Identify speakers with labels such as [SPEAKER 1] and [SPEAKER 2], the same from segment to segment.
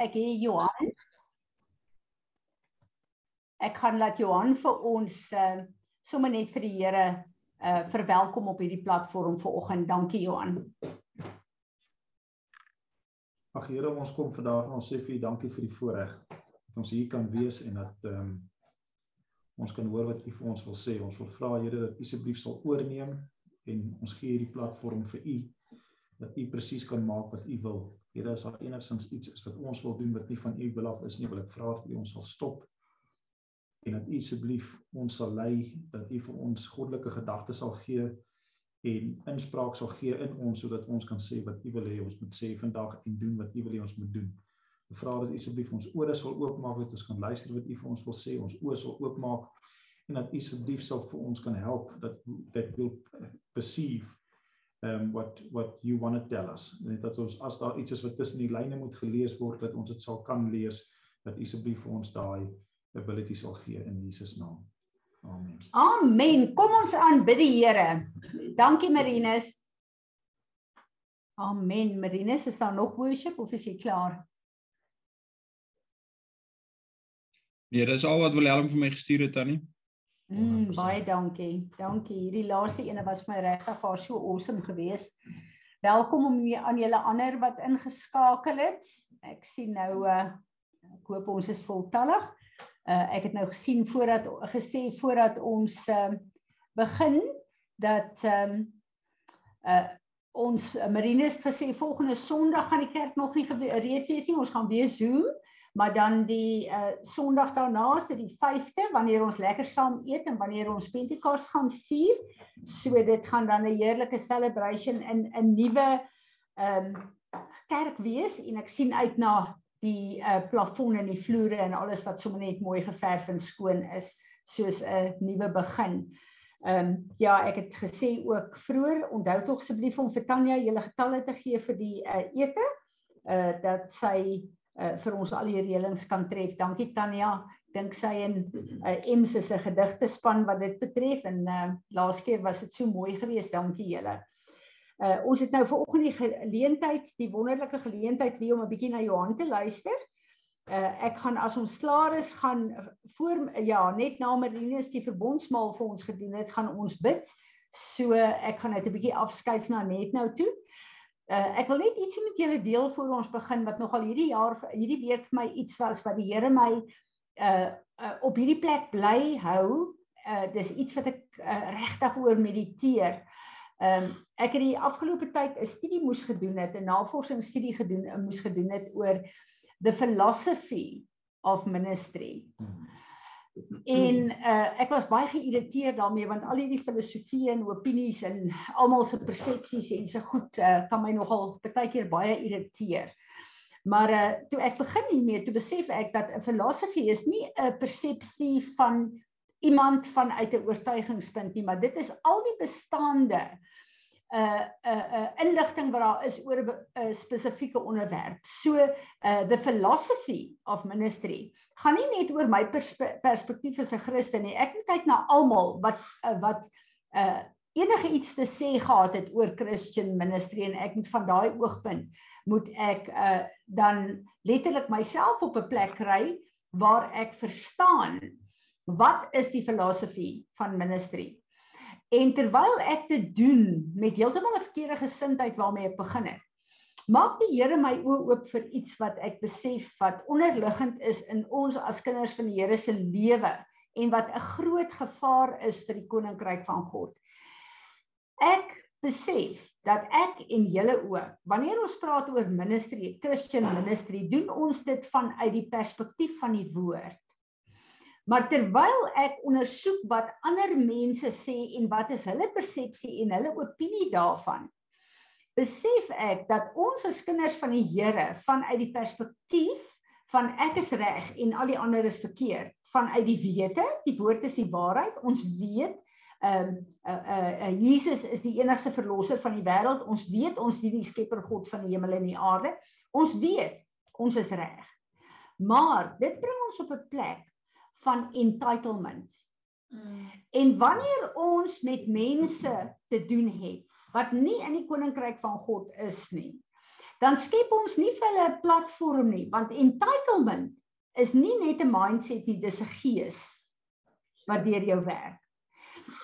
[SPEAKER 1] ek hê Johan. Ek gaan laat Johan vir ons uh sommer net vir die Here uh verwelkom op hierdie platform vanoggend. Dankie Johan.
[SPEAKER 2] Ag Here, ons kom vandag en ons sê vir U dankie vir die voorreg dat ons hier kan wees en dat ehm um, ons kan hoor wat U vir ons wil sê. Ons wil vra Here dat U asseblief sal oorneem en ons gee hierdie platform vir U dat U presies kan maak wat U wil. Here, as daar enigsins iets is wat ons wil doen wat nie van U wil af is nie, wil ek vra dat U ons sal stop en dat U asseblief ons sal lei dat U vir ons goddelike gedagtes sal gee en inspraak sal gee in ons sodat ons kan sê wat U wil hê ons moet sê vandag en doen wat U wil hê ons moet doen. Ek vra dat U asseblief ons ore sal oopmaak dat ons kan luister wat U vir ons wil sê, ons oë sal oopmaak en dat U asseblief sal vir ons kan help dat that will perceive um what what you want to tell us. Net dat ons as daar iets is wat tussen die lyne moet gelees word dat ons dit sal kan lees dat U asseblief vir ons daai ability sal gee in Jesus naam. Amen.
[SPEAKER 1] Amen. Kom ons aanbid die Here. Dankie Marinus. Amen. Marinus, is daar nog worship of is jy klaar?
[SPEAKER 3] Nee, dis al wat Willem vir my gestuur het Tannie.
[SPEAKER 1] Mm, baie dankie. Dankie. Hierdie laaste ene was my regtig vir so awesome geweest. Welkom om aan julle ander wat ingeskakel het. Ek sien nou uh ek hoop ons is voltallig. Uh ek het nou gesien voordat gesê voordat ons uh begin dat ehm um, uh ons Marinus het gesê volgende Sondag gaan die kerk nog nie gereed wees nie. Ons gaan weer Zoom, maar dan die uh Sondag daarna is dit die 5de wanneer ons lekker saam eet en wanneer ons Pentekoste gaan vier. So dit gaan dan 'n heerlike celebration in 'n nuwe ehm um, kerk wees en ek sien uit na die uh plafon en die vloere en alles wat sommer net mooi geverf en skoon is soos 'n nuwe begin. Ehm um, ja, ek het gesê ook vroeër, onthou tog asseblief om vir Tanya julle getalle te gee vir die uh ete uh dat sy uh vir ons al die reëlings kan tref. Dankie Tanya. Dink sy in uh Ems is 'n gedigte span wat dit betref en uh laas keer was dit so mooi geweest. Dankie julle. Uh ons het nou vanoggend die geleentheid, die wonderlike geleentheid weer om 'n bietjie na Johan te luister. Uh ek gaan as ons klaar is gaan voor ja, net na Marinus die verbondsmaal vir ons gedoen het, gaan ons bid. So ek gaan net 'n bietjie afskuif na net nou toe. Uh ek wil net ietsie met julle deel voor ons begin wat nogal hierdie jaar hierdie week vir my iets was wat die Here my uh, uh op hierdie plek bly hou. Uh dis iets wat ek uh, regtig oor mediteer. Ehm um, ek het die afgelope tyd 'n studie moes gedoen het, 'n navorsingsstudie gedoen, uh, moes gedoen het oor the philosophy of ministry. En uh, ek was baie geïrriteerd daarmee want al hierdie filosofie en opinies en almal se persepsies en se goed uh, kan my nogal baie keer baie irriteer. Maar uh, toe ek begin hiermee, toe besef ek dat 'n filosofie is nie 'n persepsie van iemand vanuit 'n oortuigingspunt nie, maar dit is al die bestaande uh uh, inligting wat daar is oor 'n uh, spesifieke onderwerp. So uh the philosophy of ministry gaan nie net oor my perspe perspektief as 'n Christen nie. Ek moet kyk na almal wat uh, wat uh enige iets te sê gehad het oor Christian ministry en ek moet van daai oogpunt moet ek uh dan letterlik myself op 'n plek kry waar ek verstaan wat is die filosofie van ministry En terwyl ek dit doen met heeltemal 'n verkeerde gesindheid waarmee ek begin het, maak die Here my oë oop vir iets wat ek besef wat onderliggend is in ons as kinders van die Here se lewe en wat 'n groot gevaar is vir die koninkryk van God. Ek besef dat ek en julle ook, wanneer ons praat oor ministry, Christian ministry, doen ons dit vanuit die perspektief van die woord. Maar terwyl ek ondersoek wat ander mense sê en wat is hulle persepsie en hulle opinie daarvan, besef ek dat ons as kinders van die Here vanuit die perspektief van ek is reg en al die ander is verkeerd, vanuit die wete, die woord is die waarheid, ons weet ehm um, uh, uh, uh, Jesus is die enigste verlosser van die wêreld. Ons weet ons dien die Skepper God van die hemel en die aarde. Ons weet ons is reg. Maar dit bring ons op 'n plek van entitlement. Mm. En wanneer ons met mense te doen het wat nie in die koninkryk van God is nie, dan skep ons nie vir hulle 'n platform nie, want entitlement is nie net 'n mindset nie, dis 'n gees wat deur jou werk.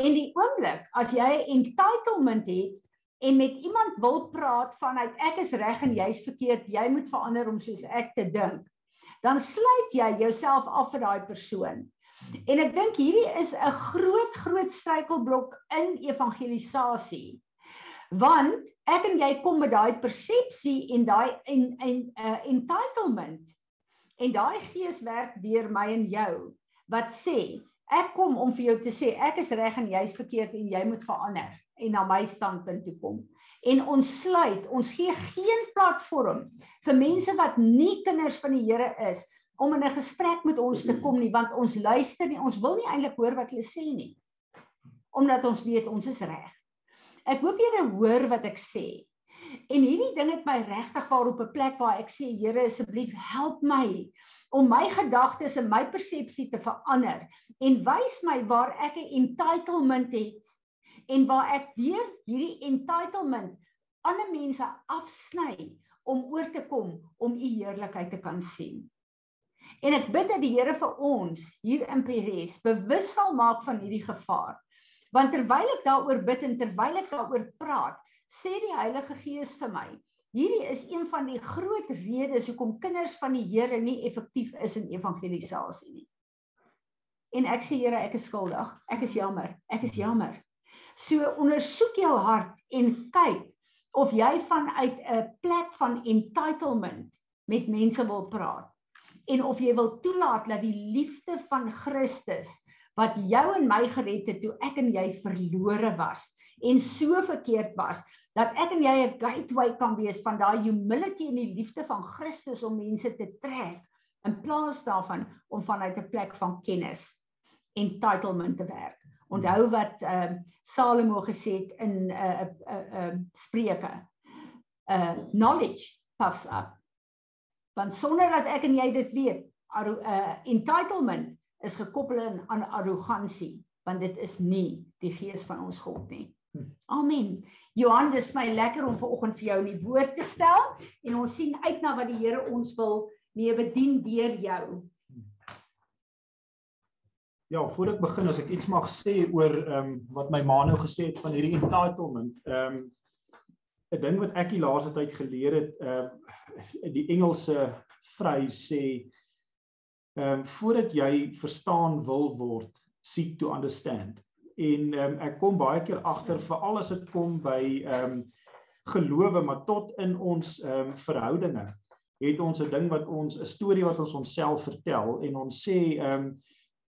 [SPEAKER 1] En die oomblik as jy entitlement het en met iemand wil praat vanuit ek is reg en jy's verkeerd, jy moet verander om soos ek te dink, dan sluit jy jouself af vir daai persoon. En ek dink hierdie is 'n groot groot struikelblok in evangelisasie. Want ek en jy kom met daai persepsie en daai en en uh, entitlement en daai gees werk deur my en jou wat sê Ek kom om vir jou te sê ek is reg en jy's verkeerd en jy moet verander en na my standpunt toe kom. En ons sluit, ons gee geen platform vir mense wat nie kinders van die Here is om in 'n gesprek met ons te kom nie want ons luister nie, ons wil nie eintlik hoor wat hulle sê nie. Omdat ons weet ons is reg. Ek hoop julle hoor wat ek sê. En hierdie ding het my regtig waar op 'n plek waar ek sê Here asseblief help my om my gedagtes en my persepsie te verander en wys my waar ek 'n entitlement het en waar ek deur hierdie entitlement ander mense afsny om oor te kom om u heerlikheid te kan sien. En ek bid dat die Here vir ons hier in Pires bewus sal maak van hierdie gevaar. Want terwyl ek daaroor bid en terwyl ek daaroor praat, sê die Heilige Gees vir my, Hierdie is een van die groot redes hoekom kinders van die Here nie effektief is in evangelisasie nie. En ek sê Here, ek is skuldig. Ek is jammer. Ek is jammer. So ondersoek jou hart en kyk of jy vanuit 'n plek van entitlement met mense wil praat en of jy wil toelaat dat die liefde van Christus wat jou en my gered het toe ek en jy verlore was en so verkeerd was dat ek en jy 'n gateway kan wees van daai humility en die liefde van Christus om mense te trek in plaas daarvan om vanuit 'n plek van kennis entitlement te werk. Onthou wat ehm uh, Salomo gesê het in 'n uh, 'n uh, 'n uh, uh, Spreuke. Uh knowledge puffs up. Want sonder dat ek en jy dit weet, uh entitlement is gekoppel aan arrogansie, want dit is nie die gees van ons God nie. Amen. Johan, dis my lekker om vanoggend vir jou in die woord te stel en ons sien uit na wat die Here ons wil mee bedien deur jou.
[SPEAKER 2] Ja, voor ek begin as ek iets mag sê oor ehm um, wat my ma nou gesê het van hierdie entitlement. Ehm um, 'n ding wat ek die laaste tyd geleer het, ehm uh, die Engelse vrys sê ehm um, voordat jy verstaan wil word, seek to understand en um, ek kom baie keer agter veral as dit kom by ehm um, gelowe maar tot in ons ehm um, verhoudinge het ons 'n ding wat ons 'n storie wat ons onsself vertel en ons sê ehm um,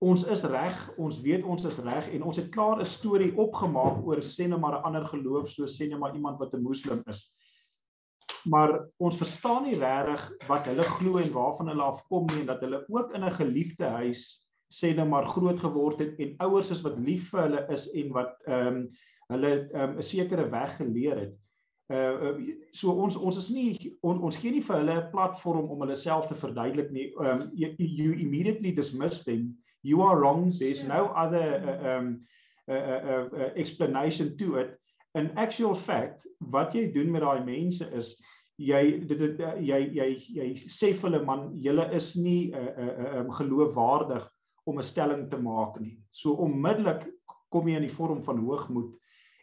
[SPEAKER 2] ons is reg, ons weet ons is reg en ons het klaar 'n storie opgemaak oor sê net maar 'n ander geloof so sê net maar iemand wat 'n moslim is. Maar ons verstaan nie regtig wat hulle glo en waarvan hulle afkom nie en dat hulle ook in 'n geliefde huis sê nou maar groot geword het en ouers is wat lief vir hulle is en wat ehm um, hulle ehm, 'n um, sekere weg geleer het. Uh so ons ons is nie on, ons gee nie vir hulle 'n platform om hulle self te verduidelik nie. Um you, you immediately dismiss them. You are wrong. There's no other uh, um uh, uh, uh, explanation to it. In actual fact, wat jy doen met daai mense is jy dit het, jy jy jy sê vir hulle man, julle is nie uh, uh, uh, um, geloofwaardig om 'n stelling te maak nie. So onmiddellik kom jy in die vorm van hoogmoed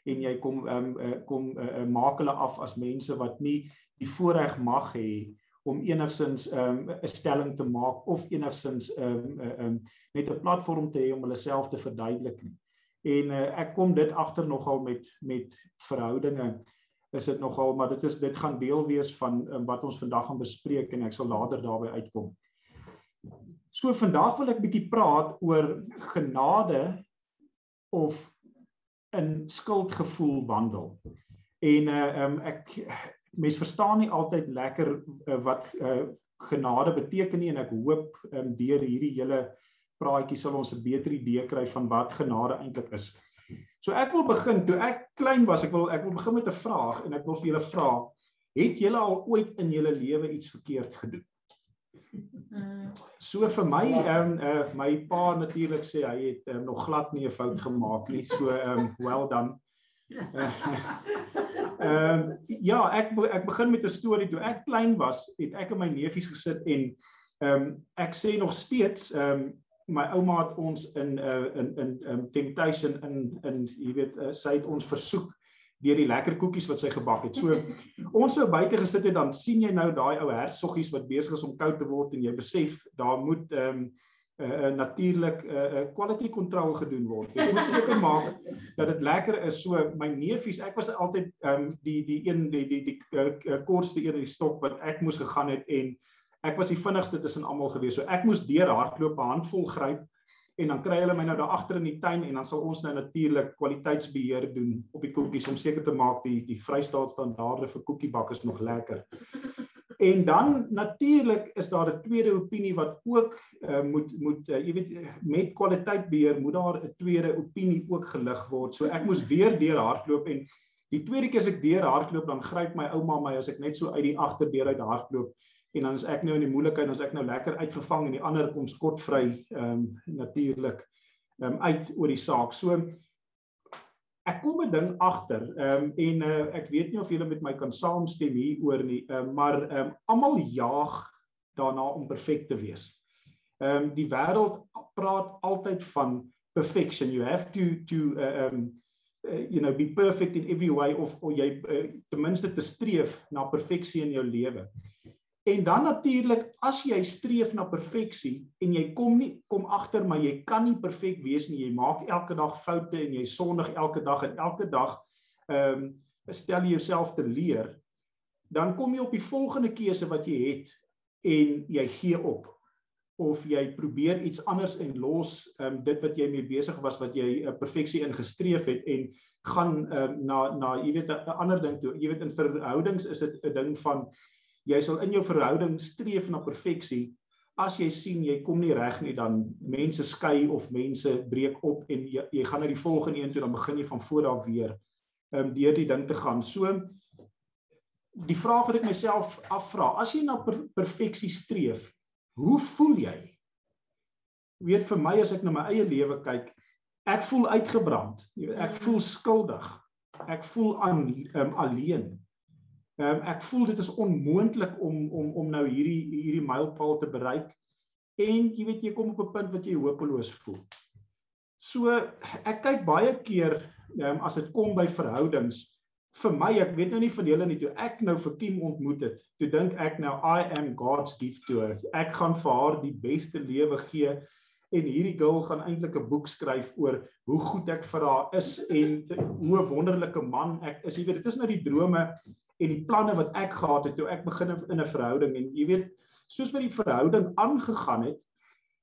[SPEAKER 2] en jy kom um, kom uh, maak hulle af as mense wat nie die voorreg mag hê om enigsins ehm um, 'n stelling te maak of enigsins ehm um, ehm um, net 'n platform te hê om hulle self te verduidelik nie. En uh, ek kom dit agter nogal met met verhoudinge is dit nogal maar dit is dit gaan deel wees van um, wat ons vandag gaan bespreek en ek sal later daarby uitkom. So vandag wil ek bietjie praat oor genade of in skuldgevoel wandel. En uh um ek mense verstaan nie altyd lekker uh, wat uh genade beteken nie en ek hoop um deur hierdie hele praatjie sal ons 'n beter idee kry van wat genade eintlik is. So ek wil begin toe ek klein was, ek wil ek wil begin met 'n vraag en ek wil vir julle vra, het julle al ooit in julle lewe iets verkeerd gedoen? So vir my ehm um, uh, my pa natuurlik sê hy het um, nog glad nie 'n fout gemaak nie. So ehm um, well done. Ehm um, ja, ek ek begin met 'n storie toe ek klein was, het ek en my neefies gesit en ehm um, ek sê nog steeds ehm um, my ouma het ons in uh, in in um, temptation in in jy weet uh, sy het ons versoek deur die lekker koekies wat sy gebak het. So ons sou buite gesit het dan sien jy nou daai ou hersoggies wat besig is om koud te word en jy besef daar moet ehm um, uh, uh, natuurlik 'n uh, uh, quality control gedoen word. Jy moet seker maak dat dit lekker is. So my neefies, ek was altyd ehm um, die die een die die die uh, kortste een in die stok wat ek moes gegaan het en ek was die vinnigste tussen almal gewees. So ek moes deur hardloop 'n handvol gryp en dan kry hulle my nou daar agter in die tuin en dan sal ons nou natuurlik kwaliteitsbeheer doen op die koekies om seker te maak die die Vrystaatstandaarde vir koekiebak is nog lekker. En dan natuurlik is daar 'n tweede opinie wat ook uh, moet moet uh, jy weet met kwaliteit beheer moet daar 'n tweede opinie ook gelig word. So ek moes weer deur hardloop en die tweede keer as ek deur hardloop dan gryp my ouma my as ek net so uit die agterdeur uit hardloop en dan is ek nou in die moeilikheid as ek nou lekker uitgevang en die ander kom skotvry ehm um, natuurlik ehm um, uit oor die saak. So ek kom 'n ding agter. Ehm um, en uh, ek weet nie of julle met my kan saamstem hier oor nie, um, maar ehm um, almal jaag daarna om perfek te wees. Ehm um, die wêreld praat altyd van perfection. You have to to uh, um uh, you know be perfect in every way of of jy uh, ten minste te streef na perfeksie in jou lewe. En dan natuurlik as jy streef na perfeksie en jy kom nie kom agter maar jy kan nie perfek wees nie. Jy maak elke dag foute en jy sondig elke dag en elke dag ehm um, stel jouself te leer. Dan kom jy op die volgende keuse wat jy het en jy gee op of jy probeer iets anders en los ehm um, dit wat jy mee besig was wat jy 'n uh, perfeksie ingestreef het en gaan ehm um, na na jy weet 'n ander ding toe. Jy weet in verhoudings is dit 'n ding van jy sal in jou verhouding streef na perfeksie. As jy sien jy kom nie reg nie, dan mense skei of mense breek op en jy, jy gaan na die volgende een toe dan begin jy van voor af weer um deur die ding te gaan. So die vraag wat ek myself afvra, as jy na per perfeksie streef, hoe voel jy? Weet vir my as ek na my eie lewe kyk, ek voel uitgebrand. Ek voel skuldig. Ek voel aan um, alleen. Ehm um, ek voel dit is onmoontlik om om om nou hierdie hierdie mylpaal te bereik en jy weet jy kom op 'n punt wat jy hopeloos voel. So ek kyk baie keer um, as dit kom by verhoudings vir my ek weet nou nie van julle nie toe ek nou vir Kim ontmoet het toe dink ek nou I am God's gift to her. Ek gaan vir haar die beste lewe gee en hierdie girl gaan eintlik 'n boek skryf oor hoe goed ek vir haar is en hoe 'n wonderlike man ek is. Jy weet dit is nou die drome en die planne wat ek gehad het toe ek begin in 'n verhouding en jy weet soos wat die verhouding aangegaan het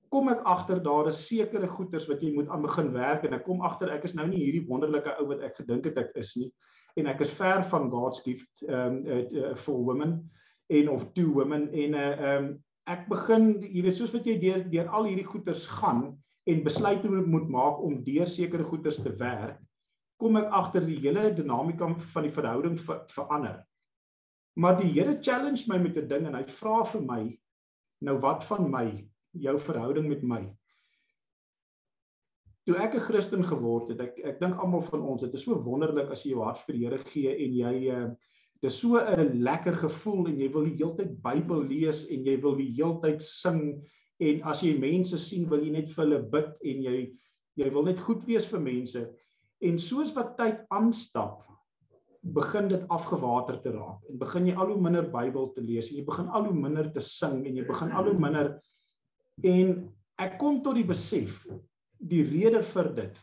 [SPEAKER 2] kom ek agter daar is sekere goeders wat jy moet aan begin werk en ek kom agter ek is nou nie hierdie wonderlike ou wat ek gedink het ek is nie en ek is ver van God's gift um uh, uh, for women en of two women en uh, um ek begin jy weet soos wat jy deur deur al hierdie goeders gaan en besluite moet maak om deur sekere goeders te werk kom ek agter die hele dinamika van die verhouding ver, verander. Maar die Here challenge my met 'n ding en hy vra vir my nou wat van my, jou verhouding met my. Toe ek 'n Christen geword het, ek ek dink almal van ons, dit is so wonderlik as jy jou hart vir die Here gee en jy uh dis so 'n lekker gevoel en jy wil die hele tyd Bybel lees en jy wil die hele tyd sing en as jy mense sien, wil jy net vir hulle bid en jy jy wil net goed wees vir mense. En soos wat tyd aanstap, begin dit afgewater te raak en begin jy al hoe minder Bybel te lees en jy begin al hoe minder te sing en jy begin al hoe minder en ek kom tot die besef die rede vir dit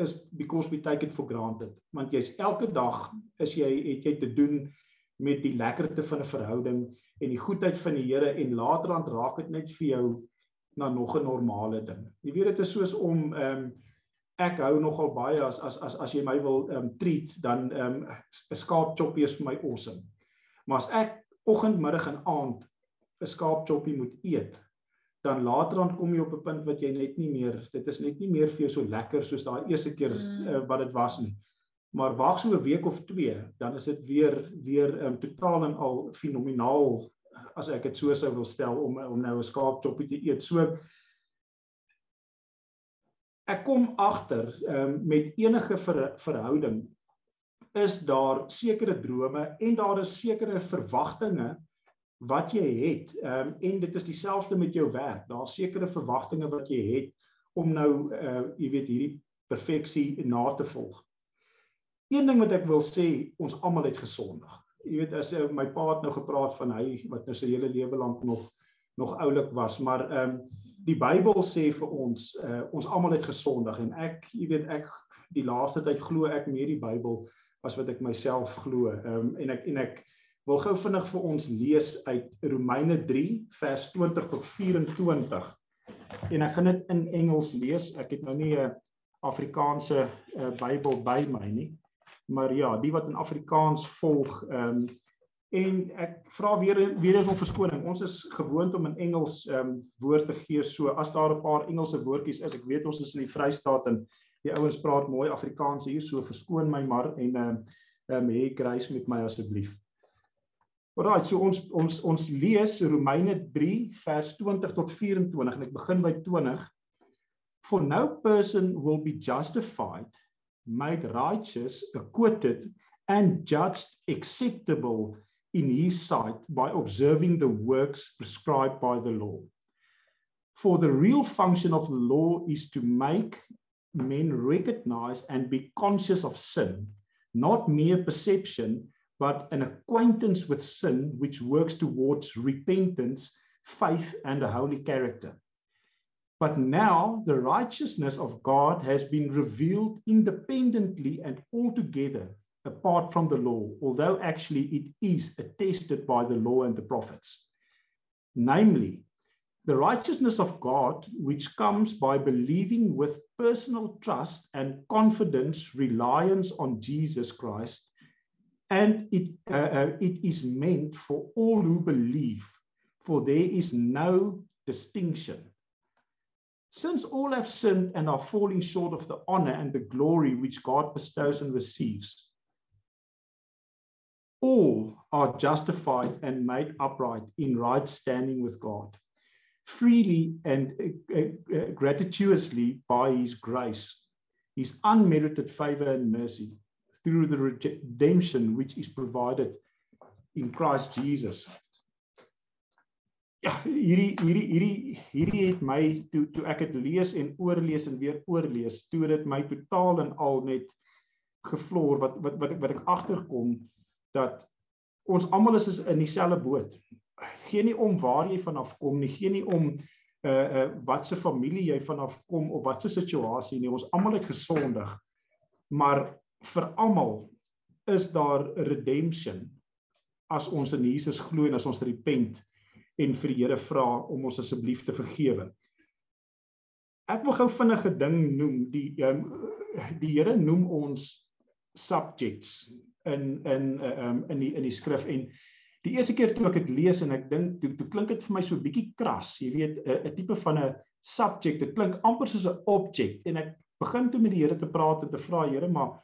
[SPEAKER 2] is because we take it for granted want jy's elke dag is jy het jy te doen met die lekkerte van 'n verhouding en die goedheid van die Here en later aan raak dit net vir jou na nog 'n normale ding. Jy weet dit is soos om ehm um, ek hou nogal baie as as as as jy my wil ehm um, treat dan ehm um, 'n skaapchoppie is vir my awesome. Maar as ek oggend, middag en aand 'n skaapchoppie moet eet, dan later dan kom jy op 'n punt wat jy net nie meer dit is net nie meer vir jou so lekker soos daai eerste keer mm. uh, wat dit was nie. Maar wag so 'n week of 2, dan is dit weer weer ehm um, totaal en al fenomenaal as ek dit so sou wil stel om om nou 'n skaapchoppie te eet. So ek kom agter um, met enige ver, verhouding is daar sekere drome en daar is sekere verwagtinge wat jy het. Um, en dit is dieselfde met jou werk. Daar's sekere verwagtinge wat jy het om nou uh jy weet hierdie perfeksie na te volg. Een ding wat ek wil sê, ons almal het gesondig. Jy weet as uh, my pa het nou gepraat van hy wat nou sy hele lewe lank nog nog oulik was, maar ehm um, die Bybel sê vir ons uh ons almal het gesondig en ek jy weet ek die laaste tyd glo ek meer die Bybel as wat ek myself glo. Ehm um, en ek en ek wil gou vinnig vir ons lees uit Romeine 3 vers 20 tot 24. En ek gaan dit in Engels lees. Ek het nou nie 'n Afrikaanse uh, Bybel by my nie. Maar ja, die wat in Afrikaans volg, ehm um, en ek vra weer weer eens om verskoning. Ons is gewoond om in Engels ehm um, woord te gee. So as daar 'n paar Engelse woordjies is, ek weet ons is in die Vrystaat en die ouens praat mooi Afrikaans hier, so verskoon my maar en ehm um, ehm um, hê grace met my asseblief. Alraai, so ons ons ons lees Romeine 3 vers 20 tot 24 en ek begin by 20. For no person will be justified, made righteous, acquitted and judged acceptable in his sight by observing the works prescribed by the law. For the real function of the law is to make men recognize and be conscious of sin, not mere perception, but an acquaintance with sin which works towards repentance, faith, and a holy character. But now the righteousness of God has been revealed independently and altogether apart from the law, although actually it is attested by the law and the prophets. Namely, the righteousness of God, which comes by believing with personal trust and confidence, reliance on Jesus Christ, and it, uh, uh, it is meant for all who believe, for there is no distinction. Since all have sinned and are falling short of the honor and the glory which God bestows and receives, all are justified and made upright in right standing with God, freely and uh, uh, uh, gratuitously by His grace, His unmerited favor and mercy, through the redemption which is provided in Christ Jesus. Ja, hierdie hierdie hierdie hierdie het my toe toe ek dit lees en oorlees en weer oorlees, toe dit my totaal en al net gevloor wat wat wat ek wat ek agterkom dat ons almal is in dieselfde boot. Geen nie om waar jy vanaf kom nie, geen nie om uh uh wat se familie jy vanaf kom of wat se situasie nie. Ons almal het gesondig. Maar vir almal is daar redemption as ons in Jesus glo en as ons repent en vir die Here vra om ons asseblief te vergewe. Ek wil gou vinnige ding noem die um, die Here noem ons subjects in in um, in die in die skrif. En die eerste keer toe ek dit lees en ek dink toe, toe klink dit vir my so bietjie kras jy weet 'n tipe van 'n subject. Dit klink amper soos 'n object. En ek begin toe met die Here te praat en te vra Here maar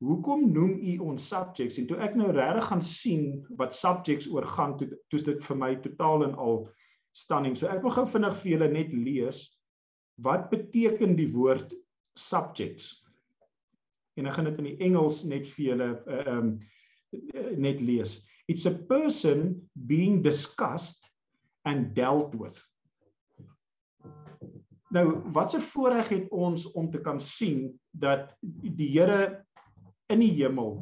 [SPEAKER 2] hoekom noem u ons subjects? En toe ek nou regtig gaan sien wat subjects oor gaan toe toe dit vir my totaal en al stunning. So ek wil gou vinnig vir julle net lees wat beteken die woord subjects en ek gaan dit in die Engels net vir julle uh, um net lees. It's a person being discussed and dealt with. Nou, wat 'n voorreg het ons om te kan sien dat die Here in die hemel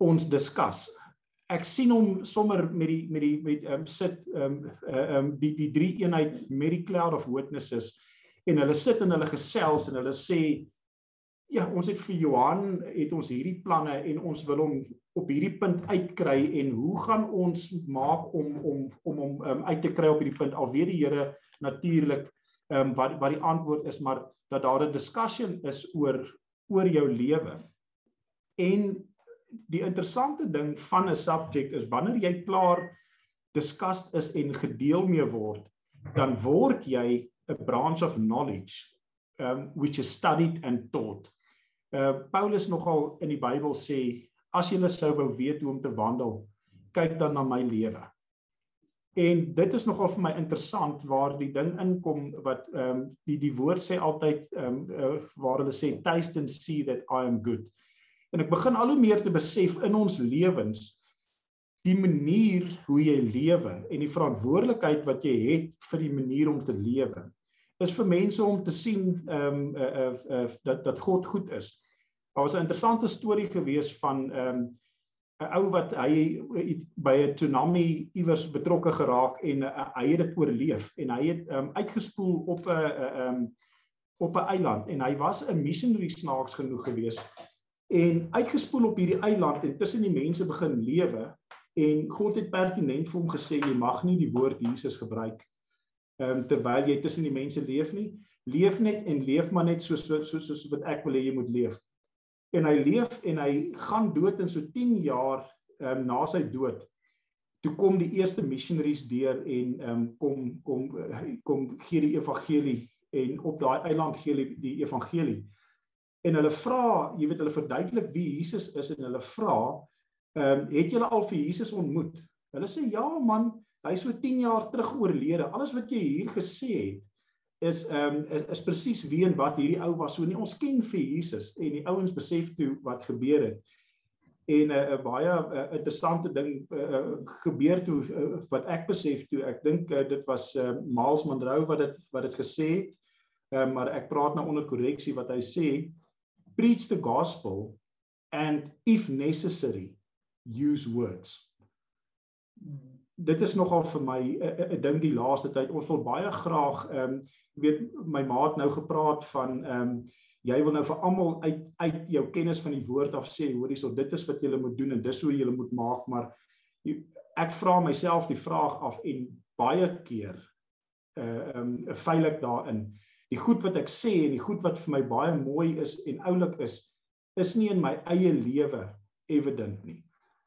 [SPEAKER 2] ons diskus. Ek sien hom sommer met die met die met um, sit um um die die drie eenheid met die cloud of witnesses en hulle sit en hulle gesels en hulle sê ja, ons het vir Johan het ons hierdie planne en ons wil hom op hierdie punt uitkry en hoe gaan ons maak om om om hom um, uit te kry op hierdie punt alweer die Here natuurlik ehm um, wat wat die antwoord is maar dat daar 'n discussion is oor oor jou lewe. En die interessante ding van 'n subject is wanneer jy klaar discussed is en gedeel mee word, dan word jy 'n branch of knowledge um which is studied and taught. Uh Paulus nogal in die Bybel sê as jy sou wou weet hoe om te wandel, kyk dan na my lewe. En dit is nogal vir my interessant waar die ding inkom wat ehm um, die die woord sê altyd ehm um, uh, waar hulle sê taste and see that I am good. En ek begin al hoe meer te besef in ons lewens die manier hoe jy lewe en die verantwoordelikheid wat jy het vir die manier om te lewe is vir mense om te sien ehm um, uh, uh, uh, dat dat God goed is. Daar was 'n interessante storie gewees van ehm um, 'n ou wat hy by 'n tsunami iewers betrokke geraak en uh, hy het dit oorleef en hy het um, uitgespoel op 'n uh, um, op 'n eiland en hy was 'n missionary snaaks genoeg gewees en uitgespoel op hierdie eiland en tussen die mense begin lewe en God het pertinent vir hom gesê jy mag nie die woord Jesus gebruik ehm um, terwyl jy tussen die mense leef nie. Leef net en leef maar net soos soos soos wat ek wil hê jy moet leef en hy leef en hy gaan dood in so 10 jaar um, na sy dood. Toe kom die eerste missionaries deur en um, kom kom kom gee die evangelie en op daai eiland gee hulle die evangelie. En hulle vra, jy weet hulle verduidelik wie Jesus is en hulle vra, ehm um, het julle al vir Jesus ontmoet? Hulle sê ja man, hy so 10 jaar terug oorlede. Alles wat jy hier gesê het, is ehm um, is, is presies wie en wat hierdie ou was. So nie ons ken vir Jesus en die ouens besef toe wat gebeur het. En 'n uh, baie uh, interessante ding uh, gebeur toe uh, wat ek besef toe. Ek dink uh, dit was uh, Miles Monroe wat dit wat dit gesê het. Uh, maar ek praat nou onder korreksie wat hy sê preach the gospel and if necessary use words. Dit is nogal vir my 'n ding die laaste tyd. Ons wil baie graag ehm um, weet my maat nou gepraat van ehm um, jy wil nou vir almal uit uit jou kennis van die woord af sê hoor hierso dit is wat jy moet doen en dis hoe jy moet maak maar jy, ek vra myself die vraag af en baie keer uh ehm um, veilig daarin die goed wat ek sê en die goed wat vir my baie mooi is en oulik is is nie in my eie lewe evident nie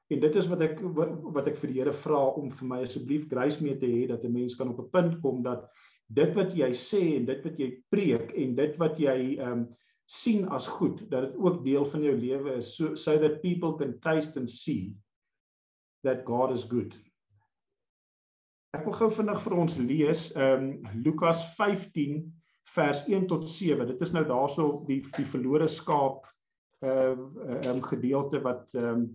[SPEAKER 2] en dit is wat ek wat, ek vir die Here vra om vir my asseblief grace mee te hê dat 'n mens kan op 'n punt kom dat dit wat jy sê en dit wat jy preek en dit wat jy ehm um, sien as goed dat dit ook deel van jou lewe is so so that people can taste and see that God is good. Ek wil gou vinnig vir ons lees ehm um, Lukas 15 vers 1 tot 7. Dit is nou daarso die die verlore skaap ehm uh, ehm um, gedeelte wat ehm um,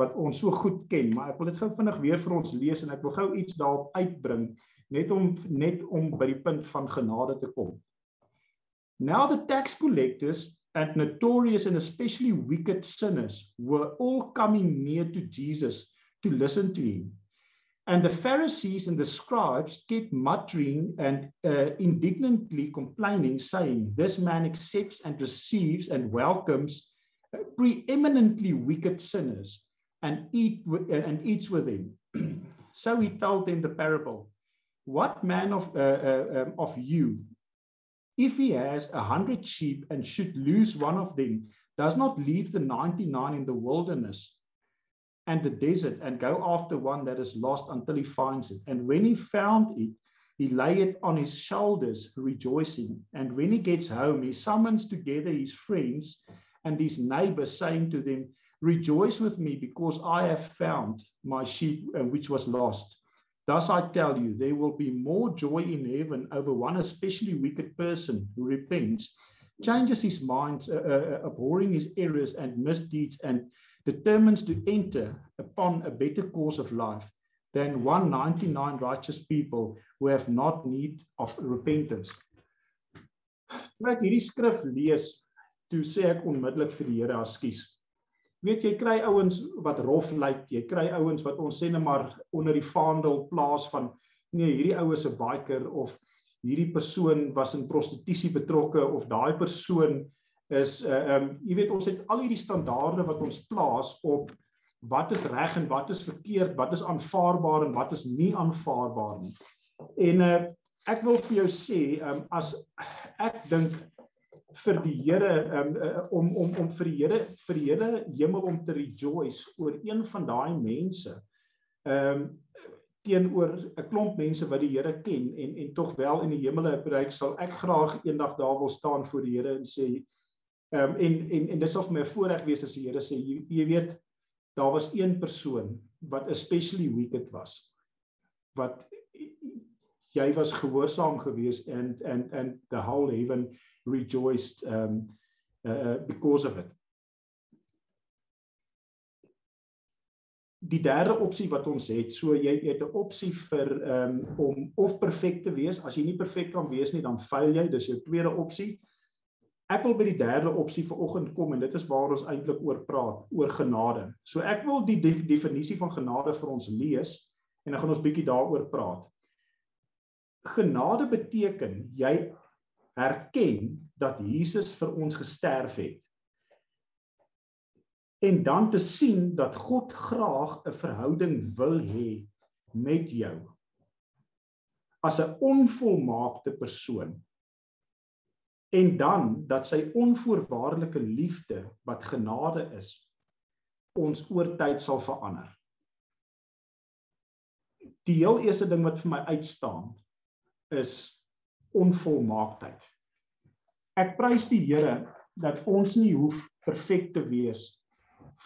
[SPEAKER 2] wat ons so goed ken, maar ek wil dit gou vinnig weer vir ons lees en ek wil gou iets daarop uitbring net om net om by die punt van genade te kom. Now the tax collectors and notorious and especially wicked sinners were all coming near to Jesus to listen to him. And the Pharisees and the scribes kept muttering and uh, indignantly complaining, saying, This man accepts and receives and welcomes uh, preeminently wicked sinners and, eat uh, and eats with him. so he told them the parable what man of, uh, uh, um, of you, if he has a hundred sheep and should lose one of them, does not leave the 99 in the wilderness and the desert and go after one that is lost until he finds it. And when he found it, he lay it on his shoulders, rejoicing. And when he gets home, he summons together his friends and his neighbors, saying to them, Rejoice with me, because I have found my sheep uh, which was lost. Thus I tell you, there will be more joy in heaven over one especially wicked person who repents, changes his mind, uh, uh, abhorring his errors and misdeeds, and determines to enter upon a better course of life than 199 righteous people who have not need of repentance. Toe ek hierdie skrif lees, toe sê ek onmiddellik vir die Here, "Askies, weet jy kry ouens wat rof lyk, jy kry ouens wat ons sê net maar onder die vaandel plaas van nee, hierdie ou is 'n biker of hierdie persoon was in prostitusie betrokke of daai persoon is uh um jy weet ons het al hierdie standaarde wat ons plaas op wat is reg en wat is verkeerd, wat is aanvaarbaar en wat is nie aanvaarbaar nie. En uh ek wil vir jou sê um as ek dink vir die Here um, om om om vir die Here vir die hele hemel om te rejoice oor een van daai mense. Ehm um, teenoor 'n klomp mense wat die Here ken en en tog wel in die hemele bereik sal ek graag eendag daar wil staan voor die Here en sê ehm um, en en en dis of my voorreg wees as die Here sê jy, jy weet daar was een persoon wat especially wicked was wat jy was gehoorsaam geweest and and and the whole heaven rejoiced um uh, uh, because of it. die derde opsie wat ons het, so jy, het 'n opsie vir um, om of perfek te wees. As jy nie perfek kan wees nie, dan faal jy. Dis jou tweede opsie. Ek wil by die derde opsie vanoggend kom en dit is waar ons eintlik oor praat, oor genade. So ek wil die def, definisie van genade vir ons lees en dan gaan ons bietjie daaroor praat. Genade beteken jy erken dat Jesus vir ons gesterf het. En dan te sien dat God graag 'n verhouding wil hê met jou. As 'n onvolmaakte persoon. En dan dat sy onvoorwaardelike liefde wat genade is ons oor tyd sal verander. Die heel eerste ding wat vir my uitstaan is onvolmaaktheid. Ek prys die Here dat ons nie hoef perfek te wees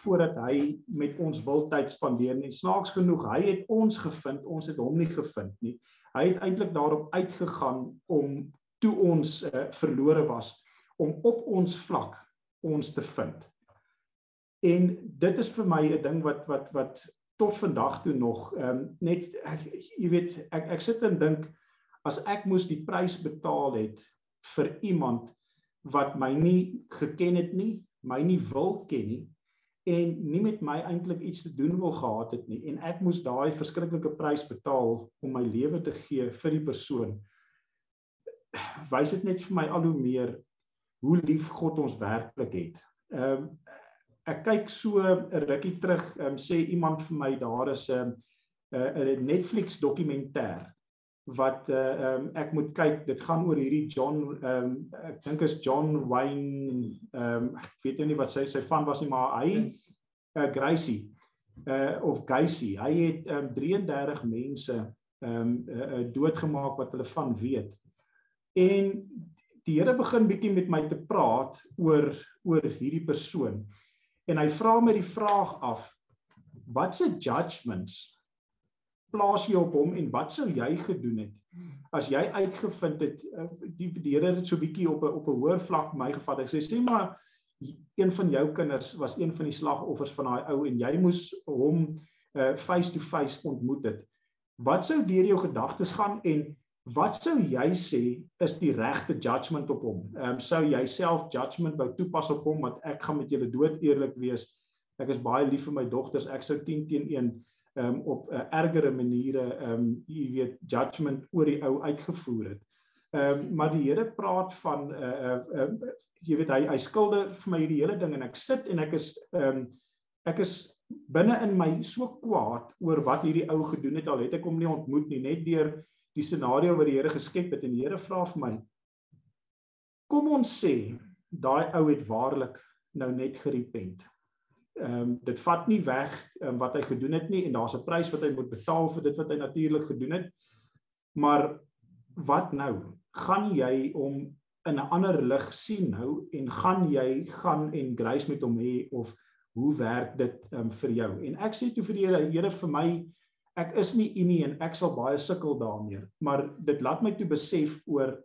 [SPEAKER 2] voordat hy met ons wil tyd spandeer nie. Snaaks genoeg, hy het ons gevind, ons het hom nie gevind nie. Hy het eintlik daarop uitgegaan om toe ons uh, verlore was om op ons vlak ons te vind. En dit is vir my 'n ding wat wat wat tot vandag toe nog ehm um, net ek, jy weet ek ek sit en dink as ek moes die prys betaal het vir iemand wat my nie geken het nie, my nie wil ken nie, en nie met my eintlik iets te doen wil gehad het nie en ek moes daai verskriklike prys betaal om my lewe te gee vir die persoon wys dit net vir my al hoe meer hoe lief God ons werklik het. Ehm um, ek kyk so 'n rukkie terug, ehm um, sê iemand vir my daar is 'n 'n Netflix dokumentêr wat uh um, ek moet kyk dit gaan oor hierdie John um ek dink is John Wayne um ek weet nie wat sy sy van was nie maar hy uh Gracie uh of Gacy. Hy het um 33 mense um uh, doodgemaak wat hulle van weet. En die Here begin bietjie met my te praat oor oor hierdie persoon. En hy vra my die vraag af wat se judgments plaas jy op hom en wat sou jy gedoen het as jy uitgevind het eh, die die Here het so bietjie op 'n op 'n hoër vlak my gevat. Ek sê sê maar een van jou kinders was een van die slagoffers van daai ou en jy moes hom uh face to face ontmoet het. Wat sou deur jou gedagtes gaan en wat sou jy sê is die regte judgment op hom? Ehm um, sou jy self judgment wou toepas op hom want ek gaan met julle dood eerlik wees. Ek is baie lief vir my dogters. Ek sou 10 teen 1 um, op 'n uh, ergere maniere um, jy weet judgment oor die ou uitgevoer het. Um, maar die Here praat van 'n uh, uh, uh, jy weet hy hy skilder vir my hierdie hele ding en ek sit en ek is um, ek is binne in my so kwaad oor wat hierdie ou gedoen het al het ek hom nie ontmoet nie net deur die scenario wat die Here geskep het en die Here vra vir my kom ons sê daai ou het waarlik nou net gerepent ehm um, dit vat nie weg um, wat hy gedoen het nie en daar's 'n prys wat hy moet betaal vir dit wat hy natuurlik gedoen het. Maar wat nou? Gaan jy om in 'n ander lig sien nou en gaan jy gaan en grace met hom hê of hoe werk dit um, vir jou? En ek sê toe vir die Here, Here vir my ek is nie u nie en ek sal baie sukkel daarmee, maar dit laat my toe besef oor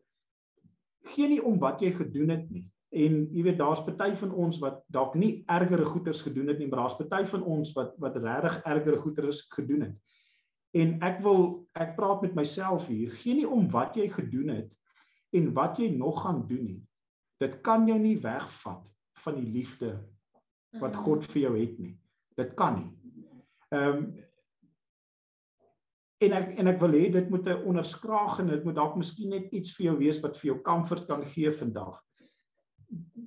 [SPEAKER 2] gee nie om wat jy gedoen het nie. En jy weet daar's party van ons wat dalk nie ergere goeters gedoen het nie, maar daar's party van ons wat wat regtig ergere goeters gedoen het. En ek wil ek praat met myself hier, gee nie om wat jy gedoen het en wat jy nog gaan doen nie. Dit kan jou nie wegvat van die liefde wat mhm. God vir jou het nie. Dit kan nie. Ehm um, en ek en ek wil hê dit moet 'n onderskraag en dit moet dalk miskien net iets vir jou wees wat vir jou comfort kan gee vandag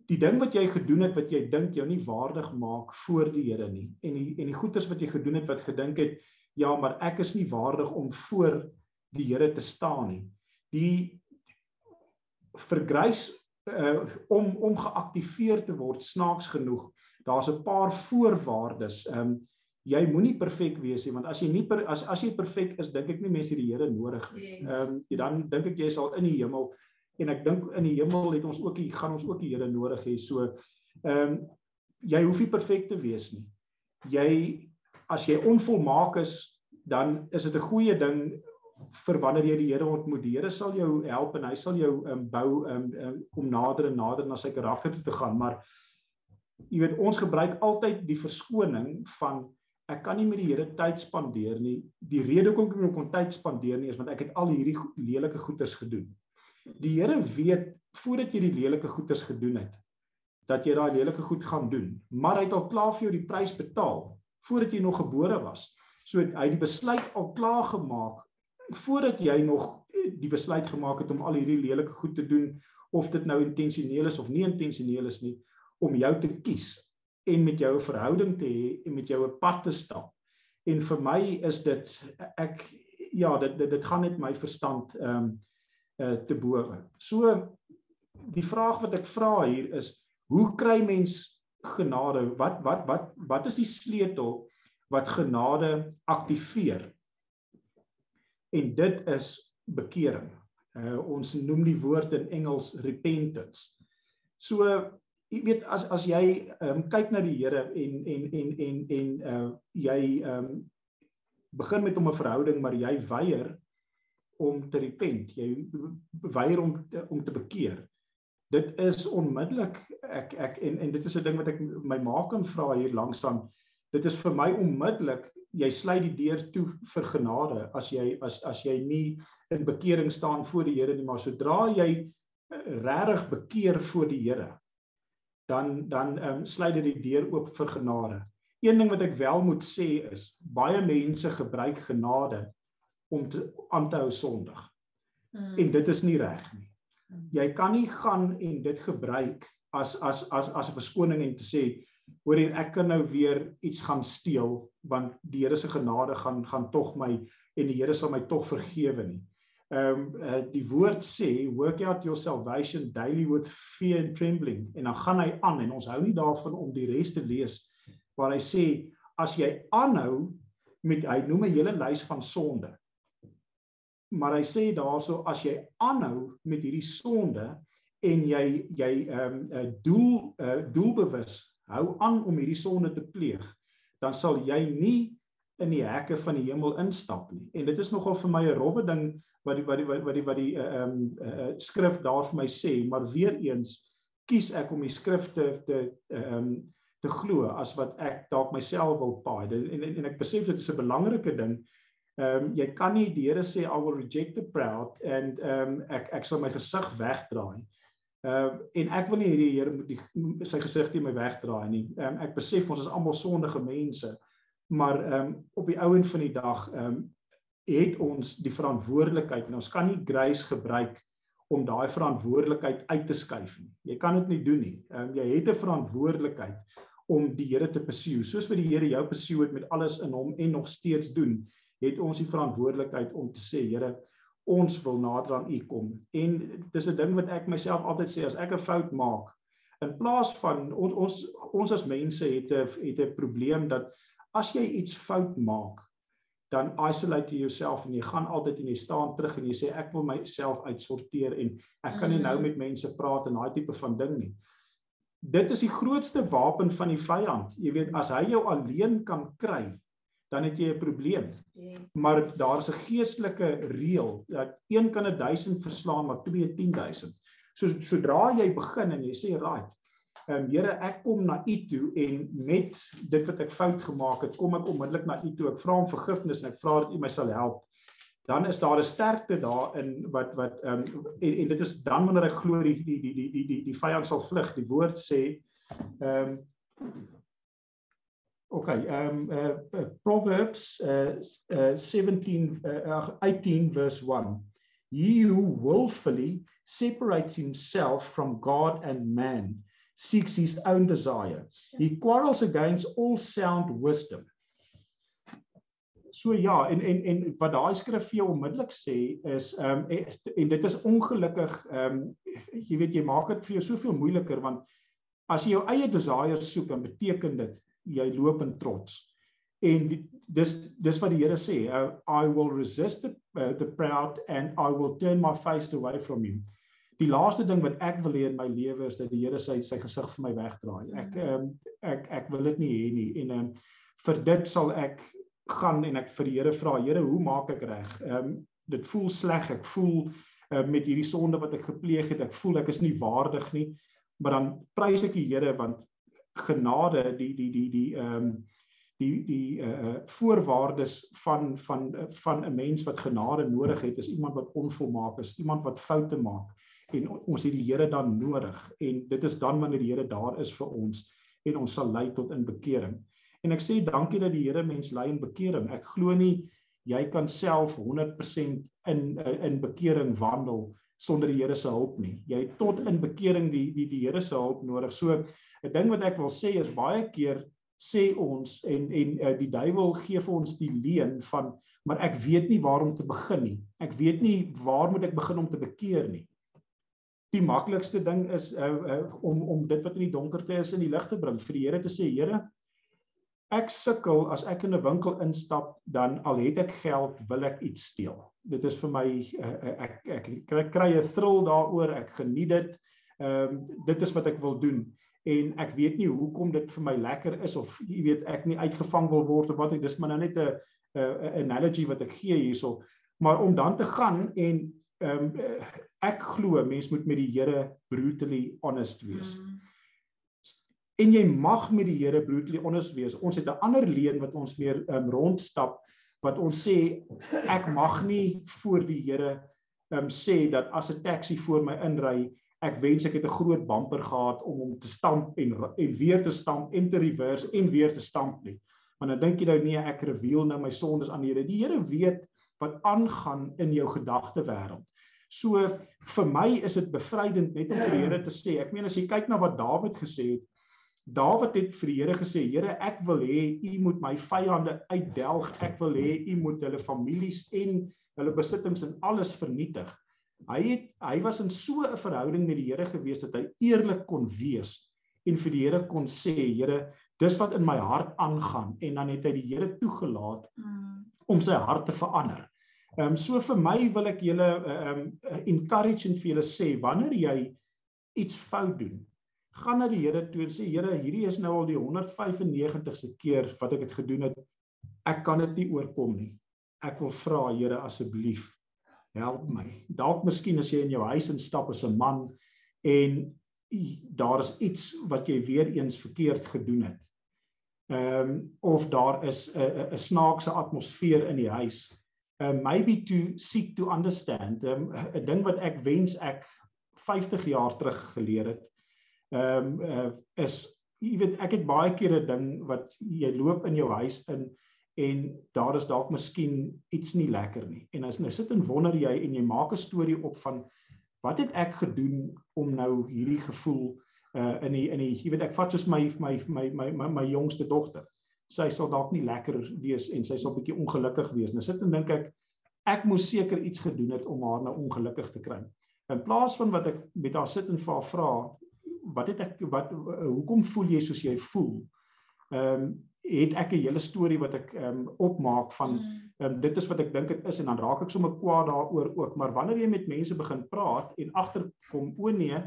[SPEAKER 2] die ding wat jy gedoen het wat jy dink jou nie waardig maak voor die Here nie en die en die goeders wat jy gedoen het wat gedink het ja maar ek is nie waardig om voor die Here te staan nie. Die vergrys uh, om om geaktiveer te word snaaks genoeg daar's 'n paar voorwaardes. Um, jy moenie perfek wees nie want as jy nie per, as as jy perfek is dink ek nie mense die Here nodig nie. Ehm um, dan dink ek jy sal in die hemel en ek dink in die hemel het ons ook hier gaan ons ook die Here nodig hê. So ehm um, jy hoef nie perfek te wees nie. Jy as jy onvolmaak is, dan is dit 'n goeie ding vir wanneer jy die Here ontmoet. Die Here sal jou help en hy sal jou um, bou um, um, om nader en nader na sy karakter toe te gaan, maar jy weet ons gebruik altyd die verskoning van ek kan nie met die Here tyd spandeer nie. Die rede hoekom ek nie kon tyd spandeer nie is want ek het al hierdie lelike goeders gedoen. Die Here weet voordat jy die lelike goeders gedoen het dat jy daai lelike goed gaan doen, maar hy het al klaar vir jou die prys betaal voordat jy nog gebore was. So hy het die besluit al klaar gemaak voordat jy nog die besluit gemaak het om al hierdie lelike goed te doen of dit nou intentioneel is of nie intentioneel is nie om jou te kies en met jou 'n verhouding te hê en met jou 'n pad te stap. En vir my is dit ek ja, dit dit, dit gaan net my verstand ehm um, uh, te bowe. So die vraag wat ek vra hier is hoe kry mens genade? Wat wat wat wat is die sleutel wat genade aktiveer? En dit is bekering. Uh, ons noem die woord in Engels repentance. So jy weet as as jy um, kyk na die Here en en en en en uh jy um, begin met hom 'n verhouding maar jy weier om te repent. Jy weier om om te bekeer. Dit is onmiddellik ek ek en en dit is 'n ding wat ek my ma kan vra hier langs dan. Dit is vir my onmiddellik jy sluit die deur toe vir genade as jy as as jy nie in bekering staan voor die Here nie, maar sodra jy uh, regtig bekeer voor die Here dan dan ehm um, sluit dit die deur oop vir genade. Een ding wat ek wel moet sê is baie mense gebruik genade om te aan te hou sondig. Hmm. En dit is nie reg nie. Hmm. Jy kan nie gaan en dit gebruik as as as as 'n verskoning en te sê hoor jy ek kan nou weer iets gaan steel want die Here se genade gaan gaan tog my en die Here sal my tog vergewe nie ehm um, uh, die woord sê work out your salvation daily with fear and trembling en dan gaan hy aan en ons hou nie daarvan om die res te lees waar hy sê as jy aanhou met hy noem 'n hele lys van sonde maar hy sê daarso as jy aanhou met hierdie sonde en jy jy ehm um, doel uh, doelbewus hou aan om hierdie sonde te pleeg dan sal jy nie in die hekke van die hemel instap nie en dit is nogal vir my 'n rowwe ding wat die wat die wat die wat die eh, ehm uh, uh, skrif daar vir my sê, maar weer eens kies ek om die skrifte te ehm um, te glo as wat ek dalk myself wil paai. En, en en ek besef dit is 'n belangrike ding. Ehm um, jy kan nie die Here sê I will reject the proud and ehm um, ek ek sal my gesig wegdraai. Ehm uh, en ek wil nie hierdie Here moet die, sy gesig teen my wegdraai nie. Ehm um, ek besef ons is almal sondige mense. Maar ehm um, op die ouen van die dag ehm um, het ons die verantwoordelikheid en ons kan nie grace gebruik om daai verantwoordelikheid uit te skuif nie. Jy kan dit nie doen nie. Ehm um, jy het 'n verantwoordelikheid om die Here te pursue. Soos wat die Here jou pursue het met alles in hom en nog steeds doen, het ons die verantwoordelikheid om te sê, Here, ons wil nader aan U kom. En dis 'n ding wat ek myself altyd sê as ek 'n fout maak, in plaas van ons ons ons as mense het 'n het 'n probleem dat as jy iets fout maak, dan isolate jy jouself en jy gaan altyd en jy staan terug en jy sê ek wil myself uitsorteer en ek kan nie nou mm. met mense praat en daai tipe van ding nie. Dit is die grootste wapen van die vyand. Jy weet as hy jou alleen kan kry, dan het jy 'n probleem. Yes. Maar daar is 'n geestelike reël dat een kan 'n 1000 verslaan maar twee 10000. So sodra jy begin en jy sê right, Ehm um, Here, ek kom na U toe en met dit wat ek fout gemaak het, kom ek onmiddellik na U toe. Ek vra om vergifnis en ek vra dat U my sal help. Dan is daar 'n sterkte daarin wat wat ehm um, en, en dit is dan wanneer ek glo die die die die die die, die vyand sal vlug. Die woord sê ehm um, Okay, ehm um, uh, Proverbs uh, uh 17 uh, 18 verse 1. He who willfully separates himself from God and man seeks his own desire. He quarrels against all sound wisdom. So ja, en en en wat daai skrif vir jou onmiddellik sê is ehm um, en dit is ongelukkig ehm um, jy weet jy maak dit vir jou soveel moeiliker want as jy jou eie desires soek dan beteken dit jy loop in trots. En die, dis dis wat die Here sê, uh, I will resist the uh, the proud and I will turn my face away from him die laaste ding wat ek wil hê in my lewe is dat die Here sy sy gesig vir my wegdraai. Ek um, ek ek wil dit nie hê nie en um, vir dit sal ek gaan en ek vir die Here vra, Here, hoe maak ek reg? Ehm um, dit voel sleg. Ek voel uh, met hierdie sonde wat ek gepleeg het, ek voel ek is nie waardig nie. Maar dan prys ek die Here want genade die die die die ehm um, die die uh voorwaardes van van van 'n mens wat genade nodig het is iemand wat onvolmaak is, iemand wat foute maak en ons het die Here dan nodig en dit is dan wanneer die Here daar is vir ons en ons sal lei tot in bekering. En ek sê dankie dat die Here mens lei in bekering. Ek glo nie jy kan self 100% in in bekering wandel sonder die Here se hulp nie. Jy het tot in bekering die die die Here se hulp nodig. So 'n ding wat ek wil sê is baie keer sê ons en en uh, die duiwel gee vir ons die leuen van maar ek weet nie waar om te begin nie. Ek weet nie waar moet ek begin om te bekeer nie. Die maklikste ding is uh, uh, om om dit wat in die donkerte is in die lig te bring vir die Here te sê Here ek sukkel as ek in 'n winkel instap dan al het ek geld wil ek iets steel. Dit is vir my uh, ek ek kry 'n thrill daaroor, ek geniet dit. Ehm um, dit is wat ek wil doen en ek weet nie hoekom dit vir my lekker is of jy weet ek nie uitgevang wil word of wat ek dis maar nou net 'n 'n analogy wat ek gee hierso. Maar om dan te gaan en ehm um, ek glo mens moet met die Here brutally honest wees. Mm en jy mag met die Here brutally honest wees. Ons het 'n ander leen wat ons meer um, rondstap wat ons sê ek mag nie voor die Here um, sê dat as 'n taxi voor my inry, ek wens ek het 'n groot bumper gehad om hom te stamp en en weer te stamp en te reverse en weer te stamp nie. Maar nou dink jy nou nee, ek reveal nou my sondes aan die Here. Die Here weet wat aangaan in jou gedagte wêreld. So vir my is dit bevrydend net om vir die Here te sê. Ek meen as jy kyk na wat Dawid gesê het, Dawid het vir die Here gesê, Here, ek wil hê U moet my vyande uitdelg. Ek wil hê U moet hulle families en hulle besittings en alles vernietig. Hy het hy was in so 'n verhouding met die Here gewees dat hy eerlik kon wees en vir die Here kon sê, Here, dis wat in my hart aangaan en dan het hy die Here toegelaat mm. om sy hart te verander. Ehm um, so vir my wil ek julle ehm um, encourage en vir julle sê wanneer jy iets fout doen, gaan na die Here toe en sê Here, hierdie is nou al die 195ste keer wat ek dit gedoen het. Ek kan dit nie oorkom nie. Ek wil vra Here asseblief help my. Dalk miskien as jy in jou huis instap as 'n man en daar is iets wat jy weer eens verkeerd gedoen het. Ehm um, of daar is 'n 'n snaakse atmosfeer in die huis. Um maybe to seek to understand. 'n um, ding wat ek wens ek 50 jaar terug geleer het ehm um, uh, is jy weet ek het baie keer 'n ding wat jy loop in jou huis in en daar is dalk miskien iets nie lekker nie. En as nou sit en wonder jy en jy maak 'n storie op van wat het ek gedoen om nou hierdie gevoel uh in die in die jy weet ek vat soos my my my my my, my jongste dogter. Sy sal dalk nie lekker wees en sy sal bietjie ongelukkig wees. Nou sit en dink ek ek moes seker iets gedoen het om haar nou ongelukkig te kry. In plaas van wat ek met haar sit en vir haar vra, wat het ek wat hoekom voel jy soos jy voel? Ehm um, het ek 'n hele storie wat ek ehm um, opmaak van mm. ehm um, dit is wat ek dink dit is en dan raak ek sommer kwaad daaroor ook. Maar wanneer jy met mense begin praat en agterkom o nee,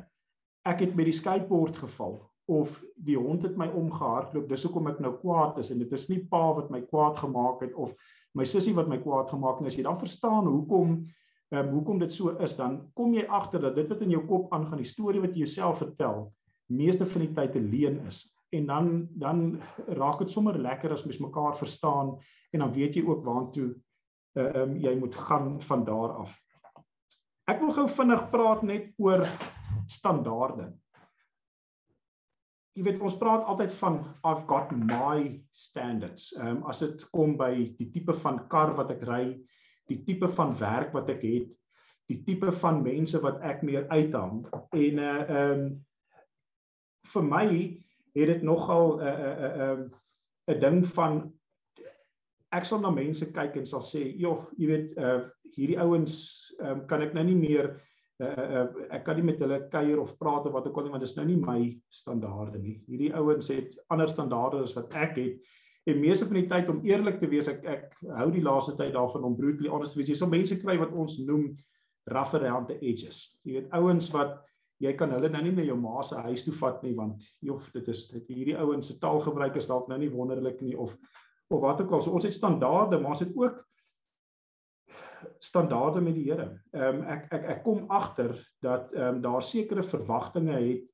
[SPEAKER 2] ek het met die skateboard geval of die hond het my omgehardloop, dis hoekom ek nou kwaad is en dit is nie pa wat my kwaad gemaak het of my sussie wat my kwaad gemaak het. As jy dan verstaan hoekom ehm um, hoekom dit so is, dan kom jy agter dat dit wat in jou kop aangaan, die storie wat jy jouself vertel, meeste van die tyd 'n leuen is. En dan dan raak dit sommer lekker as mens mekaar verstaan en dan weet jy ook waantoe ehm um, jy moet gaan van daar af. Ek wil gou vinnig praat net oor standaarde. Jy weet ons praat altyd van I've got my standards. Ehm um, as dit kom by die tipe van kar wat ek ry, die tipe van werk wat ek het, die tipe van mense wat ek meer uithang en uh ehm um, vir my het dit nogal 'n 'n 'n 'n ding van ek sal na mense kyk en sal sê, "Jog, jy weet, uh hierdie ouens um, kan ek nou nie meer uh, uh ek kan nie met hulle kuier of praat of wat ook al nie, want dit is nou nie my standaarde nie. Hierdie ouens het ander standaarde as wat ek het En meeste van die tyd om eerlik te wees, ek ek hou die laaste tyd daarvan om brutally honest te wees. Jy sal mense kry wat ons noem rough around the edges. Jy weet ouens wat jy kan hulle nou nie na jou ma se huis toe vat nie want joh dit is dit hierdie ouens se taalgebruik is dalk nou nie wonderlik nie of of wat ook al. So ons het standaarde, maar ons het ook standaarde met die Here. Ehm um, ek ek ek kom agter dat ehm um, daar sekere verwagtinge het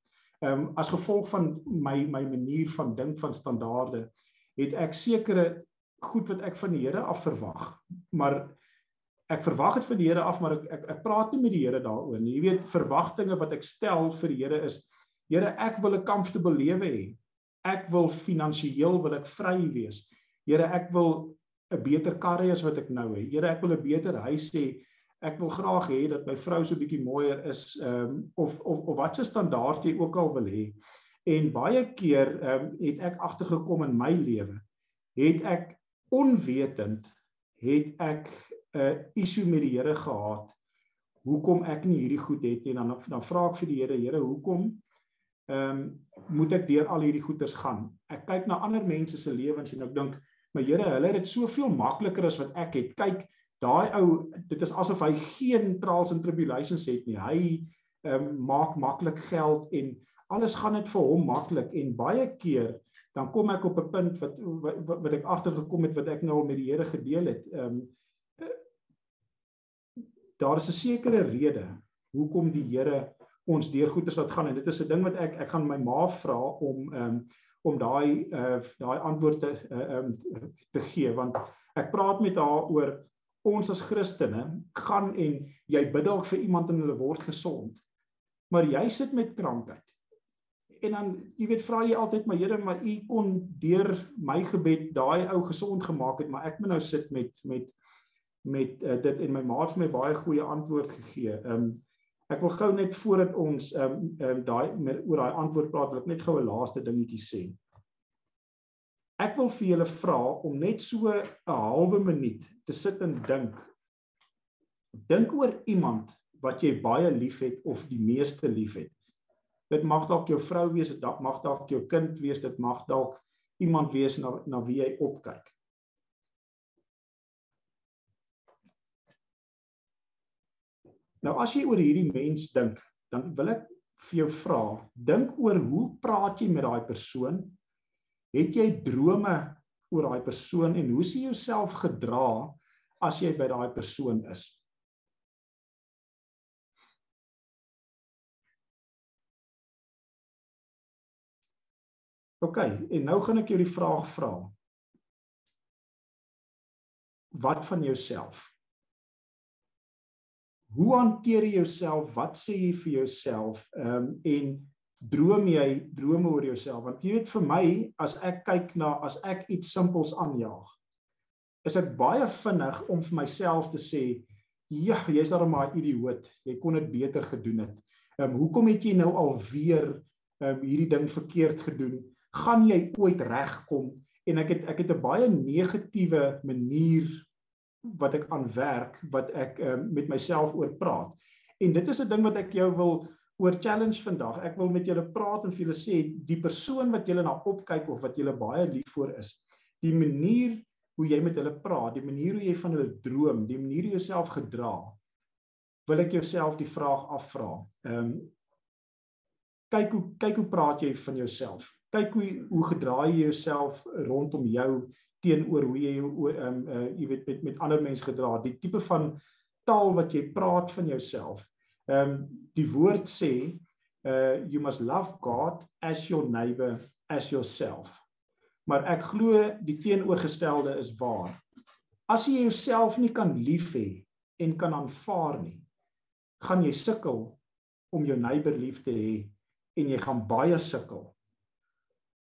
[SPEAKER 2] ehm um, as gevolg van my my manier van dink van standaarde het ek sekere goed wat ek van die Here af verwag. Maar ek verwag dit van die Here af, maar ek ek, ek praat nie met die Here daaroor nie. Jy weet, verwagtinge wat ek stel vir die Here is Here, ek wil 'n comfortable lewe hê. Ek wil finansiëel wil ek vry wees. Here, ek wil 'n beter kar hê as wat ek nou het. Here, ek wil 'n beter huis hê. Ek wil graag hê dat my vrou so bietjie mooier is, ehm um, of of of wat se standaard jy ook al wil hê. En baie keer ehm um, het ek agtergekom in my lewe, het ek onwetend het ek 'n issue met die Here gehad. Hoekom ek nie hierdie goed het nie. Dan dan vra ek vir die Here, Here, hoekom ehm um, moet ek deur al hierdie goeters gaan? Ek kyk na ander mense se lewens en ek dink, my Here, hulle het dit soveel makliker as wat ek het. Kyk, daai ou, dit is asof hy geen trials and tribulations het nie. Hy ehm um, maak maklik geld en alles gaan net vir hom maklik en baie keer dan kom ek op 'n punt wat wat, wat ek agtergekom het wat ek nou al met die Here gedeel het. Ehm um, daar is 'n sekere rede hoekom die Here ons deur goeders laat gaan en dit is 'n ding wat ek ek gaan my ma vra om um, om daai uh daai antwoorde ehm uh, um, te gee want ek praat met haar oor ons as Christene gaan en jy bid dalk vir iemand en hulle word gesond maar jy sit met krankheid en dan jy weet vra jy altyd maar Here maar u kon deur my gebed daai ou gesond gemaak het maar ek moet nou sit met met met uh, dit en my ma het vir my baie goeie antwoord gegee. Ehm um, ek wil gou net voordat ons ehm um, um, daai oor daai antwoord praat wil ek net gou 'n laaste dingetjie sê. Ek wil vir julle vra om net so 'n halwe minuut te sit en dink. Dink oor iemand wat jy baie liefhet of die meeste liefhet. Dit mag dalk jou vrou wees, dit mag dalk jou kind wees, dit mag dalk iemand wees na na wie jy opkyk. Nou as jy oor hierdie mens dink, dan wil ek vir jou vra, dink oor hoe praat jy met daai persoon? Het jy drome oor daai persoon en hoe sien jy jouself gedra as jy by daai persoon is? OK, en nou gaan ek jou die vraag vra. Wat van jouself? Hoe hanteer jy jouself? Wat sê jy vir jouself? Ehm um, en droom jy drome oor jouself? Want jy weet vir my, as ek kyk na as ek iets simpels aanjaag, is ek baie vinnig om vir myself te sê, ja, jy's daar maar 'n idioot. Jy kon dit beter gedoen het. Ehm um, hoekom het jy nou alweer ehm um, hierdie ding verkeerd gedoen? gaan jy ooit regkom en ek het ek het 'n baie negatiewe manier wat ek aan werk wat ek um, met myself oor praat. En dit is 'n ding wat ek jou wil oor challenge vandag. Ek wil met julle praat en vir julle sê die persoon wat julle na opkyk of wat julle baie lief vir is, die manier hoe jy met hulle praat, die manier hoe jy van hulle droom, die manier hoe jy jouself gedra, wil ek jouself die vraag afvra. Ehm um, kyk hoe kyk hoe praat jy van jouself? kyk hoe hoe gedra jy jouself rondom jou teenoor hoe jy ehm um, uh, jy weet met met ander mense gedra die tipe van taal wat jy praat van jouself ehm um, die woord sê uh you must love God as your neighbor as yourself. Maar ek glo die teenoorgestelde is waar. As jy jouself nie kan lief hê en kan aanvaar nie gaan jy sukkel om jou neighbor lief te hê en jy gaan baie sukkel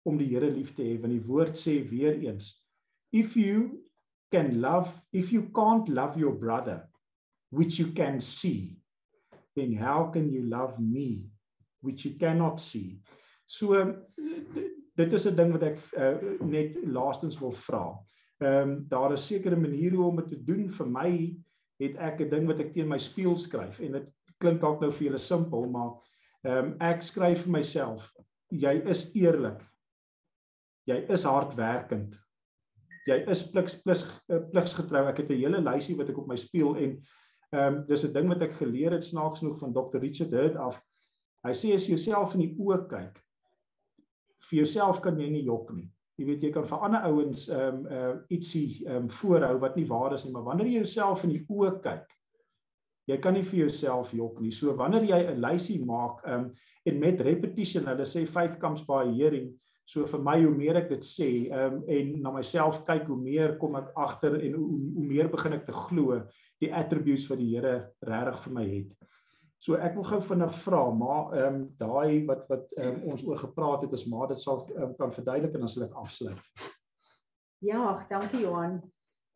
[SPEAKER 2] om die Here lief te hê want die woord sê weer eens if you can love if you can't love your brother which you can see then how can you love me which you cannot see? So dit is 'n ding wat ek uh, net laastens wil vra. Ehm um, daar is sekere maniere om dit te doen. Vir my het ek 'n ding wat ek teen my spieël skryf en dit klink dalk nou vir julle simpel maar ehm um, ek skryf vir myself jy is eerlik. Jy is hardwerkend. Jy is pliks pliks eh, pliksgetrou. Ek het 'n hele lysie wat ek op my spieël en ehm um, dis 'n ding wat ek geleer het snaaks genoeg van Dr. Richard Hurt af. Hy sê as jy jouself in die oë kyk, vir jouself kan jy nie jok nie. Jy weet jy kan vir ander ouens ehm um, uh ietsie ehm um, voorhou wat nie waar is nie, maar wanneer jy jouself in die oë kyk, jy kan nie vir jouself jok nie. So wanneer jy 'n lysie maak ehm um, en met repetition, hulle sê 5 comes by hearing, So vir my hoe meer ek dit sê, ehm um, en na myself kyk, hoe meer kom ek agter en hoe, hoe meer begin ek te glo die attributes wat die Here regtig vir my het. So ek wil gou vinnig vra, maar ehm um, daai wat wat um, ons oor gepraat het, as maar dit sal um, kan verduidelik en dan sal ek afsluit.
[SPEAKER 1] Ja, dankie Johan.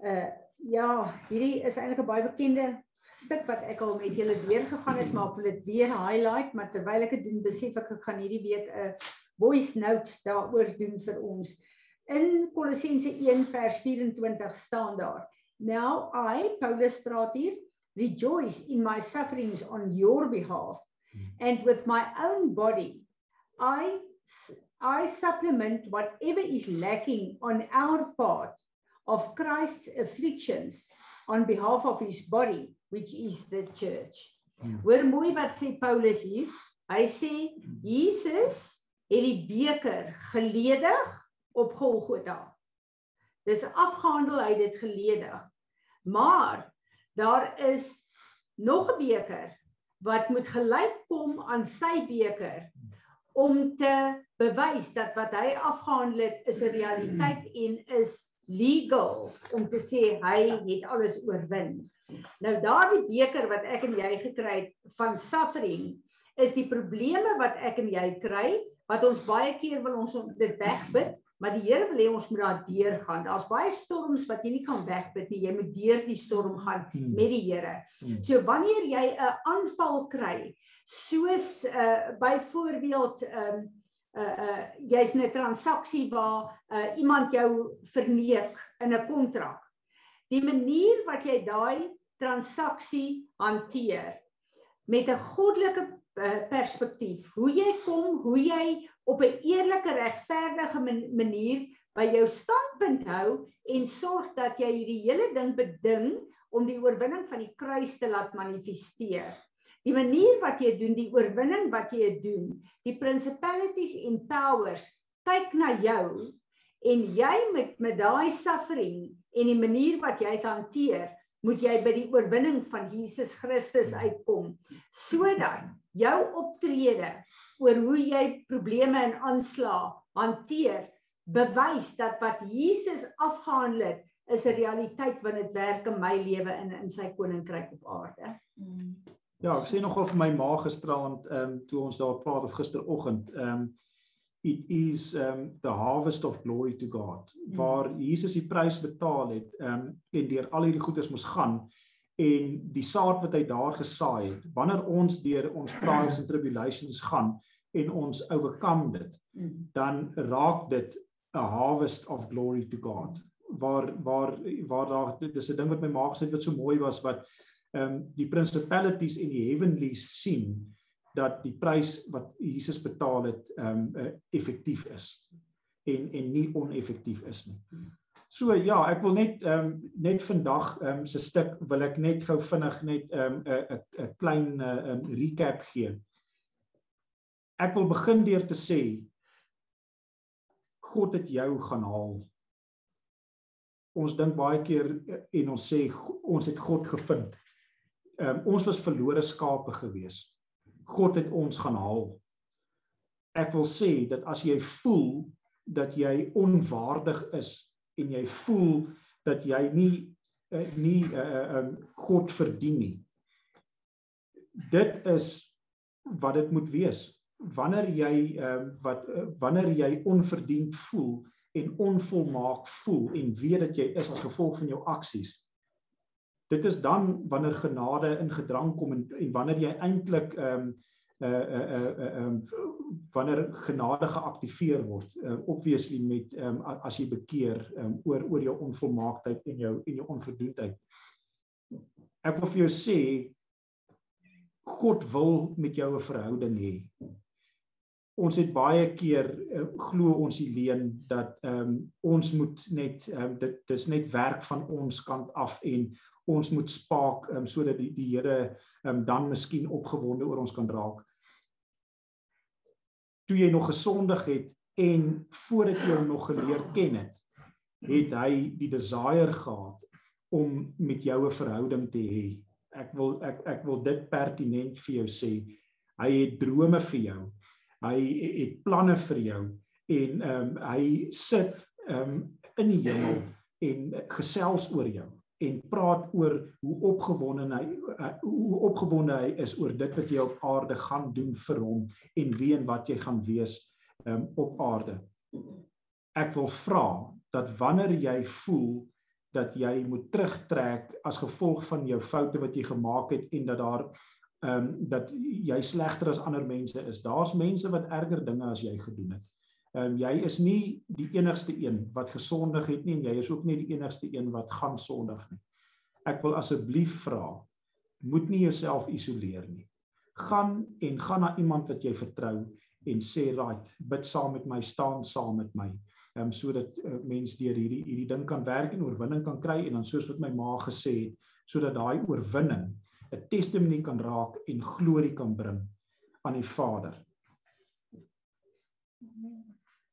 [SPEAKER 1] Uh ja, hierdie is eintlik 'n baie bekende stuk wat ek al met julle deur gegaan het, maar ek wil dit weer highlight, maar terwyl ek dit doen, besef ek ek gaan hierdie week 'n voice note daaroor doen vir ons. In Kolossense 1 vers 24 staan daar: Now I, Paulus praat hier, rejoice in my sufferings on your behalf hmm. and with my own body I I supplement whatever is lacking on our part of Christ's afflictions on behalf of his body which is the church. Hmm. Hoor mooi wat sê Paulus hier. Hy sê Jesus het die beker geledig op Golgotha. Dis afgehandel hy het dit geledig. Maar daar is nog 'n beker wat moet gelyk kom aan sy beker om te bewys dat wat hy afgehandel het is 'n realiteit en is legal om te sê hy het alles oorwin. Nou daardie beker wat ek en jy gekry het van suffering is die probleme wat ek en jy kry wat ons baie keer wil ons dit wegbid Maar die Here wil hê ons moet daar deur gaan. Daar's baie storms wat jy nie kan wegbid nie. Jy moet deur die storm gaan hmm. met die Here. Hmm. So wanneer jy 'n aanval kry, soos uh byvoorbeeld um, uh uh jy's 'n transaksie waar uh iemand jou verneek in 'n kontrak. Die manier wat jy daai transaksie hanteer met 'n goddelike perspektief, hoe jy kom, hoe jy op 'n eerlike regverdige manier by jou standpunt hou en sorg dat jy hierdie hele ding beding om die oorwinning van die kruis te laat manifesteer. Die manier wat jy doen, die oorwinning wat jy doen, die principalities en powers kyk na jou en jy met met daai suffering en die manier wat jy dit hanteer, moet jy by die oorwinning van Jesus Christus uitkom sodat jou optrede oor hoe jy probleme en aanslae hanteer, bewys dat wat Jesus afgehandel het, is 'n realiteit wat dit werk in my lewe in in sy koninkryk op aarde.
[SPEAKER 2] Ja, ek sê nogal vir my ma gisteraand, ehm um, toe ons daar praat of gisteroggend, ehm um, it is um the harvest of glory to God mm. waar Jesus die prys betaal het um en deur al hierdie goeders moes gaan en die saad wat hy daar gesaai het wanneer ons deur ons trials and tribulations gaan en ons oorkom dit mm. dan raak dit 'n harvest of glory to God waar waar waar daar dis 'n ding wat my ma gesê het wat so mooi was wat um, die principalities en die heavenlies sien dat die prys wat Jesus betaal het ehm um, uh, effektief is en en nie oneffektief is nie. So ja, ek wil net ehm um, net vandag ehm um, se stuk wil ek net gou vinnig net ehm um, 'n 'n 'n klein 'n uh, um, recap gee. Ek wil begin deur te sê God het jou gaan haal. Ons dink baie keer eh, en ons sê ons het God gevind. Ehm um, ons was verlore skape gewees. God het ons gaan haal. Ek wil sê dat as jy voel dat jy onwaardig is en jy voel dat jy nie uh, nie uh, uh, God verdien nie. Dit is wat dit moet wees wanneer jy uh, wat uh, wanneer jy onverdiend voel en onvolmaak voel en weet dat jy is as gevolg van jou aksies dit is dan wanneer genade in gedrang kom en, en wanneer jy eintlik ehm um, uh uh uh ehm uh, um, wanneer genade geaktiveer word uh, obviously met ehm um, as jy bekeer um, oor oor jou onvolmaaktheid en jou en jou onverdoendheid ek wil vir jou sê God wil met jou 'n verhouding hê. Ons het baie keer uh, glo ons Helene dat ehm um, ons moet net ehm um, dit dis net werk van ons kant af en ons moet spaak um, sodat die die Here um, dan miskien opgewonde oor ons kan raak. Toe jy nog gesondig het en voordat jy hom nog geleer ken het, het hy die desire gehad om met jou 'n verhouding te hê. Ek wil ek ek wil dit pertinent vir jou sê. Hy het drome vir jou Hy het planne vir jou en ehm um, hy sit ehm um, in die hemel en gesels oor jou en praat oor hoe opgewonde hy uh, hoe opgewonde hy is oor dit wat jy op aarde gaan doen vir hom en wie en wat jy gaan wees um, op aarde. Ek wil vra dat wanneer jy voel dat jy moet terugtrek as gevolg van jou foute wat jy gemaak het en dat daar ehm um, dat jy slegter as ander mense is. Daar's mense wat erger dinge as jy gedoen het. Ehm um, jy is nie die enigste een wat gesondig het nie en jy is ook nie die enigste een wat gaan sondig nie. Ek wil asseblief vra, moet nie jouself isoleer nie. Gaan en gaan na iemand wat jy vertrou en sê right, bid saam met my, staan saam met my ehm um, sodat uh, mens deur hierdie hierdie ding kan werk en oorwinning kan kry en dan soos wat my ma gesê het sodat daai oorwinning 'n testimonie kan raak en glorie kan bring aan die Vader.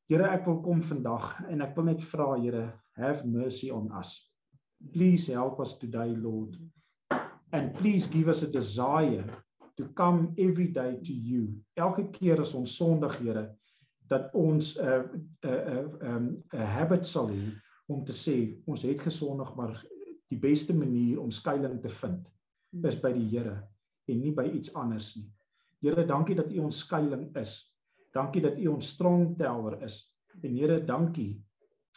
[SPEAKER 2] Here, ek wil kom vandag en ek wil net vra Here, have mercy on us. Please help us today, Lord. And please give us a desire to come every day to you. Elke keer as ons sondig, Here, dat ons 'n 'n 'n 'n habit sal hê om te sê ons het gesondig maar die beste manier om skuilings te vind is by die Here en nie by iets anders nie. Here, dankie dat U ons skuilings is. Dankie dat U ons strong tower is. En Here, dankie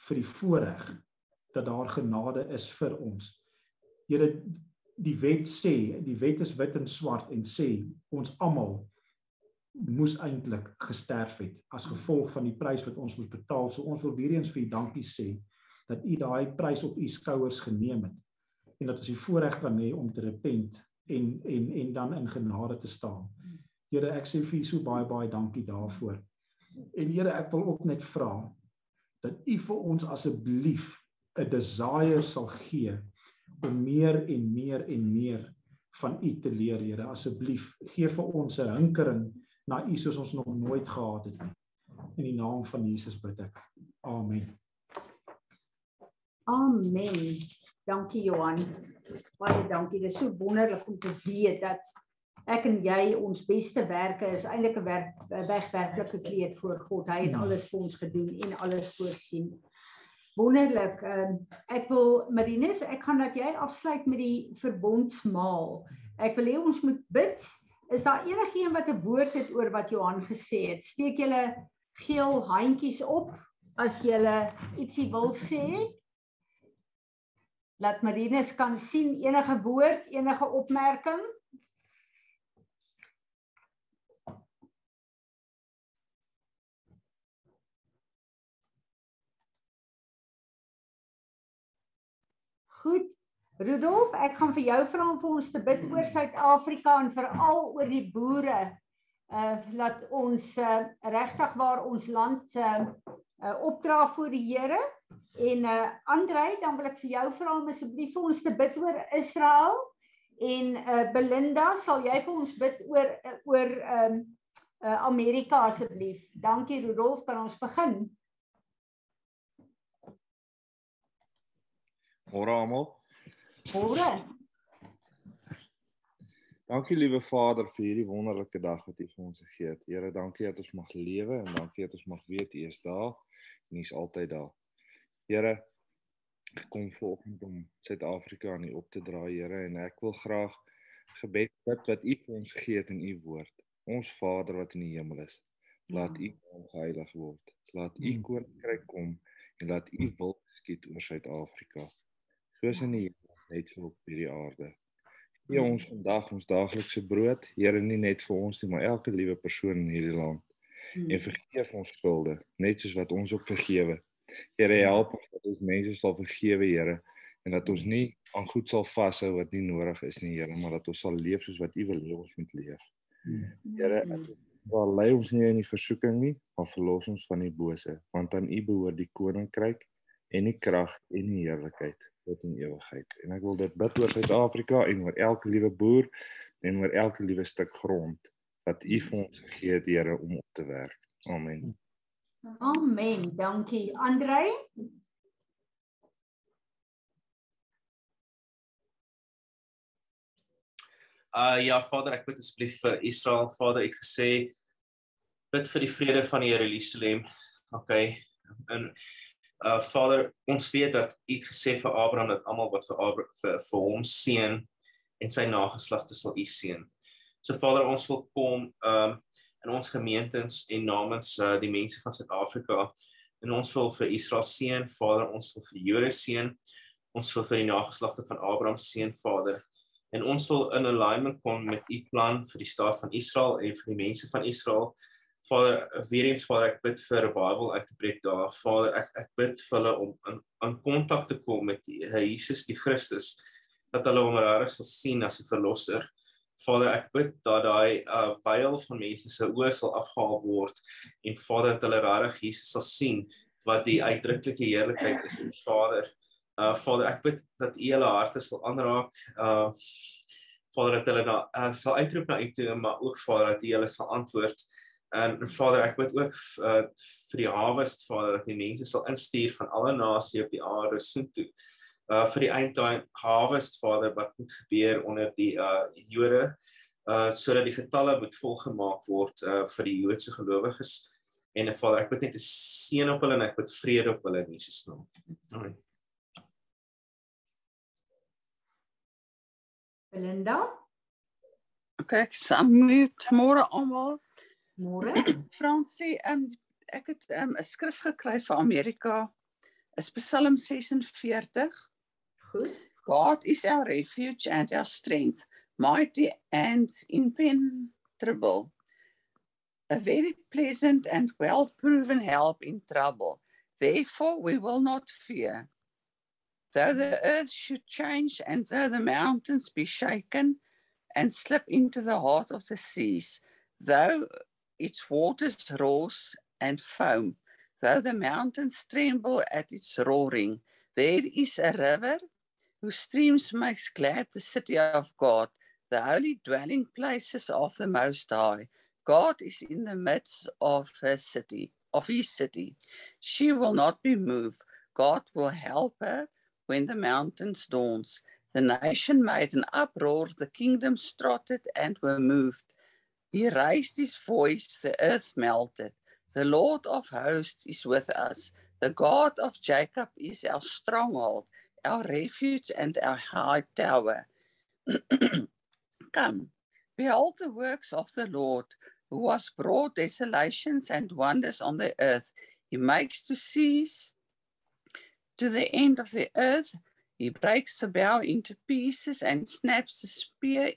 [SPEAKER 2] vir die voorreg dat daar genade is vir ons. Here, die wet sê, die wet is wit en swart en sê ons almal moes eintlik gesterf het as gevolg van die prys wat ons moes betaal. So ons wil weer eens vir u dankie sê dat u daai prys op u skouers geneem het en dat ons die voorreg kan hê om te repent en en en dan in genade te staan. Here, ek sê vir u so baie baie dankie daarvoor. En Here, ek wil ook net vra dat u vir ons asseblief 'n desire sal gee om meer en meer en meer van u te leer, Here. Asseblief, gee vir ons 'n hinkering na U soos ons nog nooit gehad het nie. In die naam van Jesus bid ek. Amen.
[SPEAKER 1] Amen. Dankie Johan. Baie dankie. Dit is so wonderlik om te weet dat ek en jy ons beste werke is eintlik 'n werk wegwerklik gekleed voor God. Hy het alles vir ons gedoen en alles voorsien. Wonderlik. Um, ek wil Marinus, ek gaan dat jy afsluit met die verbondsmaal. Ek wil hê ons moet bid Is daar enigiemand wat 'n woord het oor wat Johan gesê het? Steek julle geel handjies op as julle ietsie wil sê. Laat Marinus kan sien enige woord, enige opmerking. Goed. Rudolf, ek gaan vir jou vra om vir ons te bid oor Suid-Afrika en veral oor die boere. Uh laat ons uh, regtig waar ons land uh, uh opdra voor die Here en uh Andrei, dan wil ek vir jou vra om asseblief vir ons te bid oor Israel en uh Belinda, sal jy vir ons bid oor oor um uh Amerika asseblief. Dankie Rudolf, kan ons begin?
[SPEAKER 4] Môre almal.
[SPEAKER 1] Môre.
[SPEAKER 4] Dankie liewe Vader vir hierdie wonderlike dag wat U vir ons gegee het. Here, dankie dat ons mag lewe en dankie dat ons mag weet U is daar en U is altyd daar. Here, kom vanoggend om Suid-Afrika aan U op te dra, Here, en ek wil graag gebed bid wat U vir ons gegee het in U woord. Ons Vader wat in die hemel is, laat U naam geheilig word. Laat U hmm. koninkryk kom en laat U wil geskied oor Suid-Afrika. Soos in die net so op hierdie aarde. Gee ons vandag ons daaglikse brood, Here, nie net vir ons nie, maar elke liewe persoon in hierdie land. En hmm. vergeef ons skulde, net soos wat ons ook vergewe. Here, help ons dat ons mense sal vergewe, Here, en dat ons nie aan goed sal vashou wat nie nodig is nie, Here, maar dat ons sal leef soos wat U wil hê ons moet leef. Hmm. Here, waar lei ons nie in die versoeking nie, maar verlos ons van die bose, want aan U behoort die koninkryk en die krag en die heerlikheid tot in ewigheid. En ek wil dit bid oor Suid-Afrika en oor elke liewe boer en oor elke liewe stuk grond wat U vir ons gegee het, Here, om op te werk. Amen.
[SPEAKER 1] Amen. Dankie, Andrei.
[SPEAKER 5] Uh ja, Vader, ek bid asseblief vir Israel. Vader, ek gesê bid vir die vrede van die Here Jerusalem. Okay. En uh Vader, ons weet dat U het gesê vir Abraham dat almal wat vir Abra vir, vir hom seën en sy nageslagte sal U seën. So Vader, ons wil kom um in ons gemeentes en namens uh, die mense van Suid-Afrika en ons wil vir Israel seën, Vader, ons wil vir Jode seën. Ons wil vir die nageslagte van Abraham seën, Vader. En ons wil in alignment kom met u plan vir die staat van Israel en vir die mense van Israel. Vader, weer eens Vader, ek bid vir revival uit te breek daar. Vader, ek ek bid vir hulle om in in kontak te kom met die Jesus die Christus dat hulle hom regtig sal sien as 'n verlosser. Vader, ek bid dat daai uh veil van mense se oë sal afgehaal word en Vader dat hulle regtig Jesus sal sien wat die uitdruklike heerlikheid is in Vader. Uh Vader, ek bid dat U hulle harte sal aanraak. Uh Vader dat hulle na uh, sal uitroep na U toe, maar ook Vader dat U hulle sal antwoord. En Vader, ek bid ook uh, vir die harvest, Vader, dat die mense sal instuur van alle nasies op die aarde soontoe. Uh vir die eindtime harvest, Vader, wat moet gebeur onder die uh Jode, uh sodat die getalle moet volgemaak word uh vir die Joodse gelowiges. En uh, Vader, ek bid net 'n seën op hulle en ek bid vrede op hulle in Jesus naam. Amen.
[SPEAKER 1] Belinda,
[SPEAKER 6] Okay, ek saammoet môre almal.
[SPEAKER 1] Môre.
[SPEAKER 6] Fransie, um, ek het um, 'n skrif gekry vir Amerika. Is Psalm 46.
[SPEAKER 1] Goed.
[SPEAKER 6] God is our refuge and our strength, mighty and impenetrable. A very pleasant and well proven help in trouble. Therefore, we will not fear. Though the earth should change and though the mountains be shaken and slip into the heart of the seas, though its waters roars and foam, though the mountains tremble at its roaring, there is a river whose streams makes glad the city of God, the holy dwelling places of the Most High. God is in the midst of her city, of his city. She will not be moved. God will help her when the mountains dawns. The nation made an uproar, the kingdoms strutted and were moved. He raised his voice, the earth melted. The Lord of hosts is with us. The God of Jacob is our stronghold, our refuge, and our high tower. Come, behold the works of the Lord, who has brought desolations and wonders on the earth. He makes to cease to the end of the earth. He breaks the bow into pieces and snaps the spear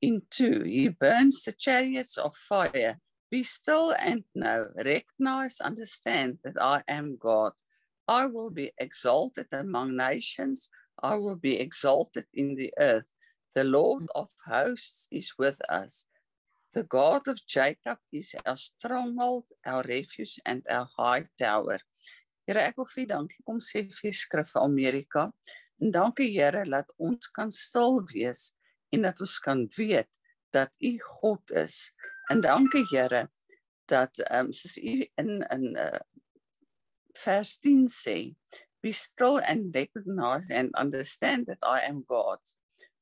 [SPEAKER 6] in two. He burns the chariots of fire. Be still and know, recognize, understand that I am God. I will be exalted among nations. I will be exalted in the earth. The Lord of hosts is with us. The God of Jacob is our stronghold, our refuge, and our high tower. Here ek wil vir dankie kom sê vir skrif Amerika. En dankie Here dat ons kan stil wees en dat ons kan weet dat u God is. En dankie Here dat ehm um, soos u in in uh, vers 10 sê, be still and recognize and understand that I am God.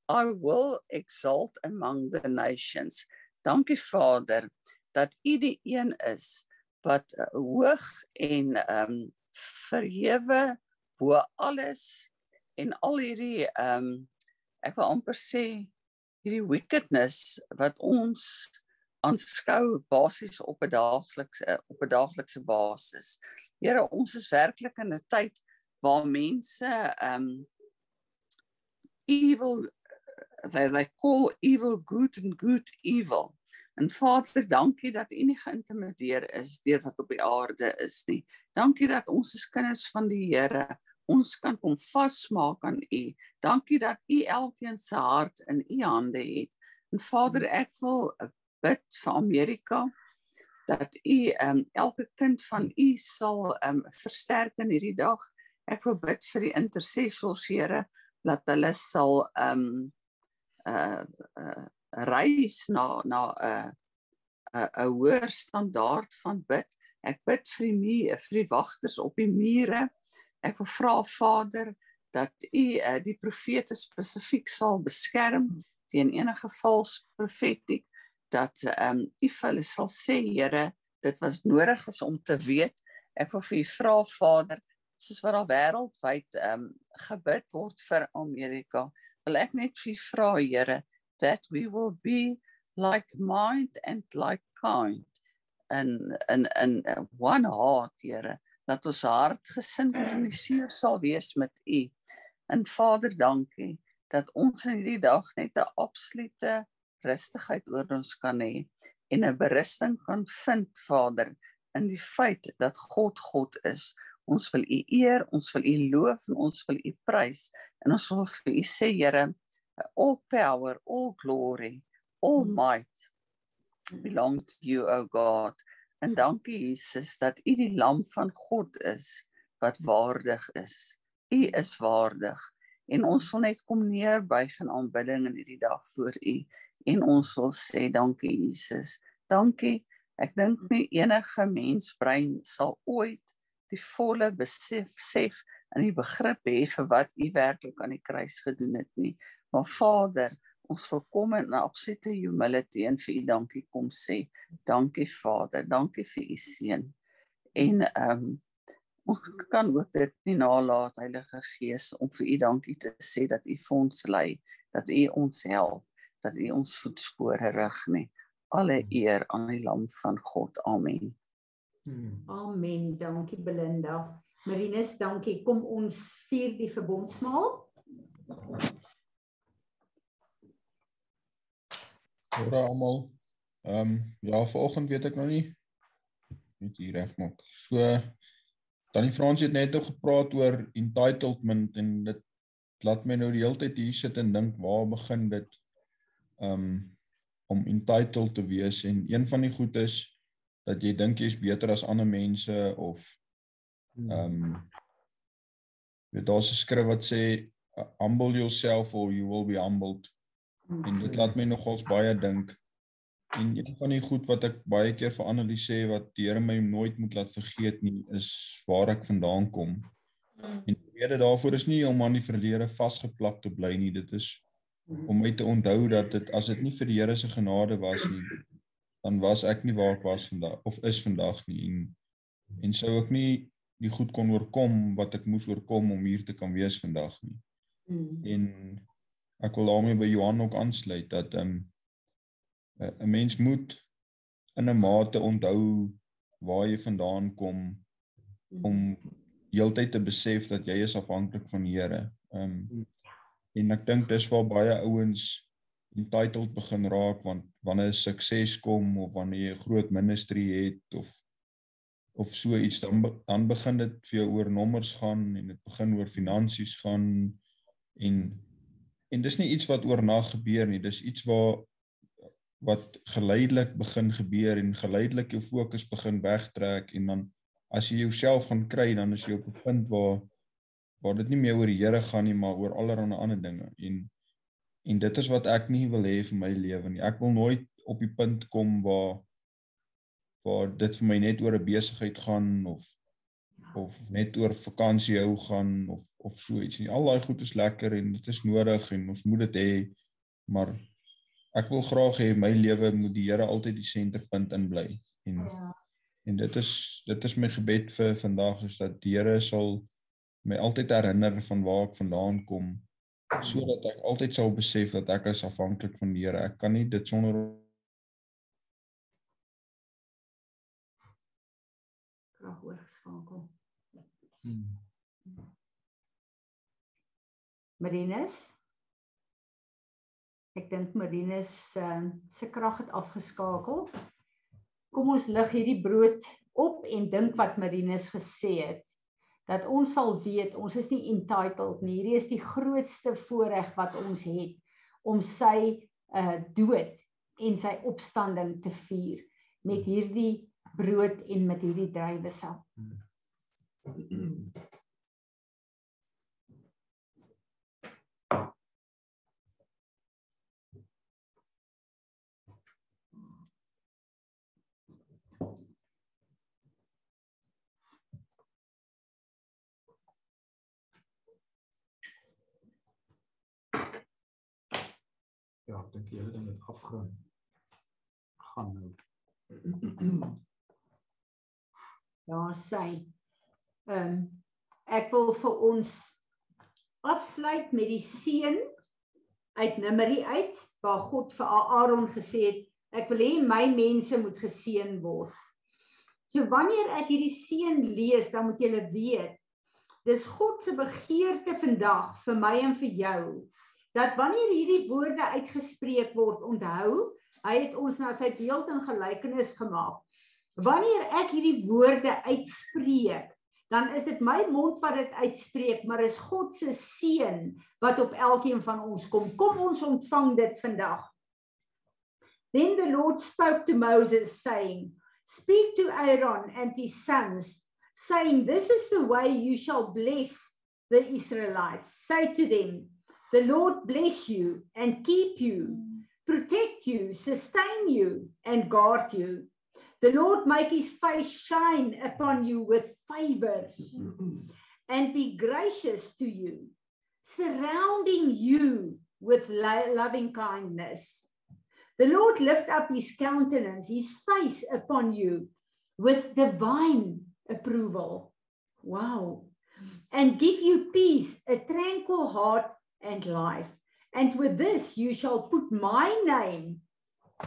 [SPEAKER 6] I will exalt among the nations. Dankie Vader dat u die een is wat uh, hoog en ehm um, verhewe bo alles en al hierdie ehm um, ek wil amper sê hierdie wickedness wat ons aanskou basies op 'n daaglikse op 'n daaglikse basis. Here, ons is werklik in 'n tyd waar mense um, evil they they call evil good and good evil. En Vader, dankie dat U nie geïntimideer is deur wat op die aarde is nie. Dankie dat ons as kinders van die Here ons kan kom vasmaak aan U. Dankie dat U elkeen se hart in U hande het. En Vader, ek wil bid vir Amerika dat U um, elke kind van U sal um, versterk in hierdie dag. Ek wil bid vir die intercessors, Here, dat hulle sal um uh uh reis na na 'n uh, 'n uh, 'n hoër standaard van bid. Ek bid vir die vir die wagters op die mure. Ek wil vra Vader dat U uh, die profete spesifiek sal beskerm teen enige vals profetiek dat ehm um, U vir hulle sal sê Here dit was nodig is om te weet. Ek wil vir U vra Vader, soos wat daar wêreldwyd ehm um, gebid word vir Amerika, wil ek net vir U vra Here that we will be like mind and like kind and and and one heart Here dat ons hart gesinkroniseer sal wees met U. En Vader, dankie dat ons in hierdie dag net 'n absolute rustigheid oor ons kan hê en 'n berusting kan vind, Vader, in die feit dat God God is. Ons wil U eer, ons wil U loof en ons wil U prys en ons wil vir U sê, Here, all power, all glory, all might belong to you, O God. En dankie Jesus dat U die lam van God is wat waardig is. U is waardig en ons wil net kom neerbuig in aanbidding in hierdie dag voor U en ons wil sê dankie Jesus. Dankie. Ek dink nie enige mensbrein sal ooit die volle besef sef en die begrip hê vir wat U werklik aan die kruis gedoen het nie. Maar Vader, ons wil kom in absolute humility en vir U dankie kom sê. Dankie Vader, dankie vir U seun. En ehm um, ons kan ook dit nie nalat Heilige Gees om vir u dankie te sê dat u vir ons lei, dat u ons help, dat u ons voetspore rig nie. Alle eer aan die lam van God. Amen.
[SPEAKER 1] Hmm. Amen. Dankie Belinda. Marinus, dankie. Kom ons vier die verbondsmaal.
[SPEAKER 3] Hoor almal. Ehm um, ja, vanoggend weet ek nog nie net hier regmaak. So Tannie Frans het net nog gepraat oor entitlement en dit laat my nou die hele tyd hier sit en dink waar begin dit um om entitled te wees en een van die goed is dat jy dink jy's beter as ander mense of um weet daar's 'n skrif wat sê humble yourself or you will be humbled en dit laat my nogals baie dink En een van die goed wat ek baie keer vir Annelie sê wat die Here my nooit moet laat vergeet nie, is waar ek vandaan kom. Mm. En die rede daarvoor is nie om aan die verlede vasgeplak te bly nie, dit is om my te onthou dat dit as dit nie vir die Here se genade was nie, dan was ek nie waar ek was vandag of is vandag nie en en sou ek nie die goed kon oorkom wat ek moes oorkom om hier te kan wees vandag nie. En ek wil daarmee by Johan ook aansluit dat ehm um, 'n mens moet in 'n mate onthou waar jy vandaan kom om heeltyd te besef dat jy is afhanklik van die Here. Ehm um, en ek dink dis waar baie ouens entitled begin raak want wanneer sukses kom of wanneer jy 'n groot ministry het of of so iets dan dan begin dit vir jou oor nommers gaan en dit begin oor finansies gaan en en dis nie iets wat oornag gebeur nie dis iets waar wat geleidelik begin gebeur en geleidelik jou fokus begin wegtrek en dan as jy jouself gaan kry dan is jy op 'n punt waar waar dit nie meer oor die Here gaan nie maar oor allerlei ander dinge en en dit is wat ek nie wil hê vir my lewe nie. Ek wil nooit op die punt kom waar waar dit vir my net oor 'n besigheid gaan of of net oor vakansie hou gaan of of so iets nie. Al daai goed is lekker en dit is nodig en ons moet dit hê maar ek wil graag hê my lewe moet die Here altyd die senterpunt in bly en ja. en dit is dit is my gebed vir vandag is dat die Here sal my altyd herinner van waar ek vandaan kom sodat ek altyd sal besef dat ek is afhanklik van die Here ek kan nie dit sonder
[SPEAKER 1] krag oorgeskakel
[SPEAKER 2] hmm.
[SPEAKER 1] Marinus Ek dink Marinus uh, se krag het afgeskakel. Kom ons lig hierdie brood op en dink wat Marinus gesê het dat ons sal weet ons is nie entitled nie. Hierdie is die grootste voorreg wat ons het om sy uh dood en sy opstanding te vier met hierdie brood en met hierdie druiwesap.
[SPEAKER 2] ja, ek dink die hele ding het afgaan gaan nou.
[SPEAKER 1] Daar sy. Ehm um, ek wil vir ons afsluit met die seën uit Numeri uit waar God vir Aaron gesê het ek wil hê my mense moet geseën word. So wanneer ek hierdie seën lees, dan moet julle weet dis God se begeerte vandag vir my en vir jou dat wanneer hierdie woorde uitgespreek word, onthou, hy het ons na sy beeld en gelykenis gemaak. Wanneer ek hierdie woorde uitspreek, dan is dit my mond wat dit uitspreek, maar is God se seën wat op elkeen van ons kom. Kom ons ontvang dit vandag. Then the Lord spoke to Moses saying, Speak to Aaron and his sons, saying, This is the way you shall bless the Israelites. Say to them, The Lord bless you and keep you, protect you, sustain you, and guard you. The Lord make his face shine upon you with favor and be gracious to you, surrounding you with loving kindness. The Lord lift up his countenance, his face upon you with divine approval. Wow. And give you peace, a tranquil heart and life. And with this you shall put my name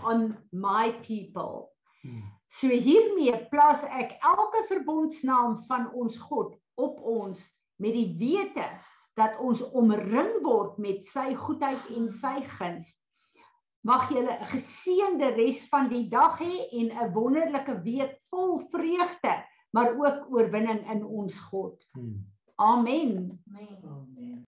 [SPEAKER 1] on my people.
[SPEAKER 2] Hmm.
[SPEAKER 1] So hiermee plaas ek elke verbondsnaam van ons God op ons met die wete dat ons omring word met sy goedheid en sy guns. Mag julle 'n geseënde res van die dag hê en 'n wonderlike week vol vreugde, maar ook oorwinning in ons God.
[SPEAKER 2] Hmm.
[SPEAKER 1] Amen.
[SPEAKER 7] Amen.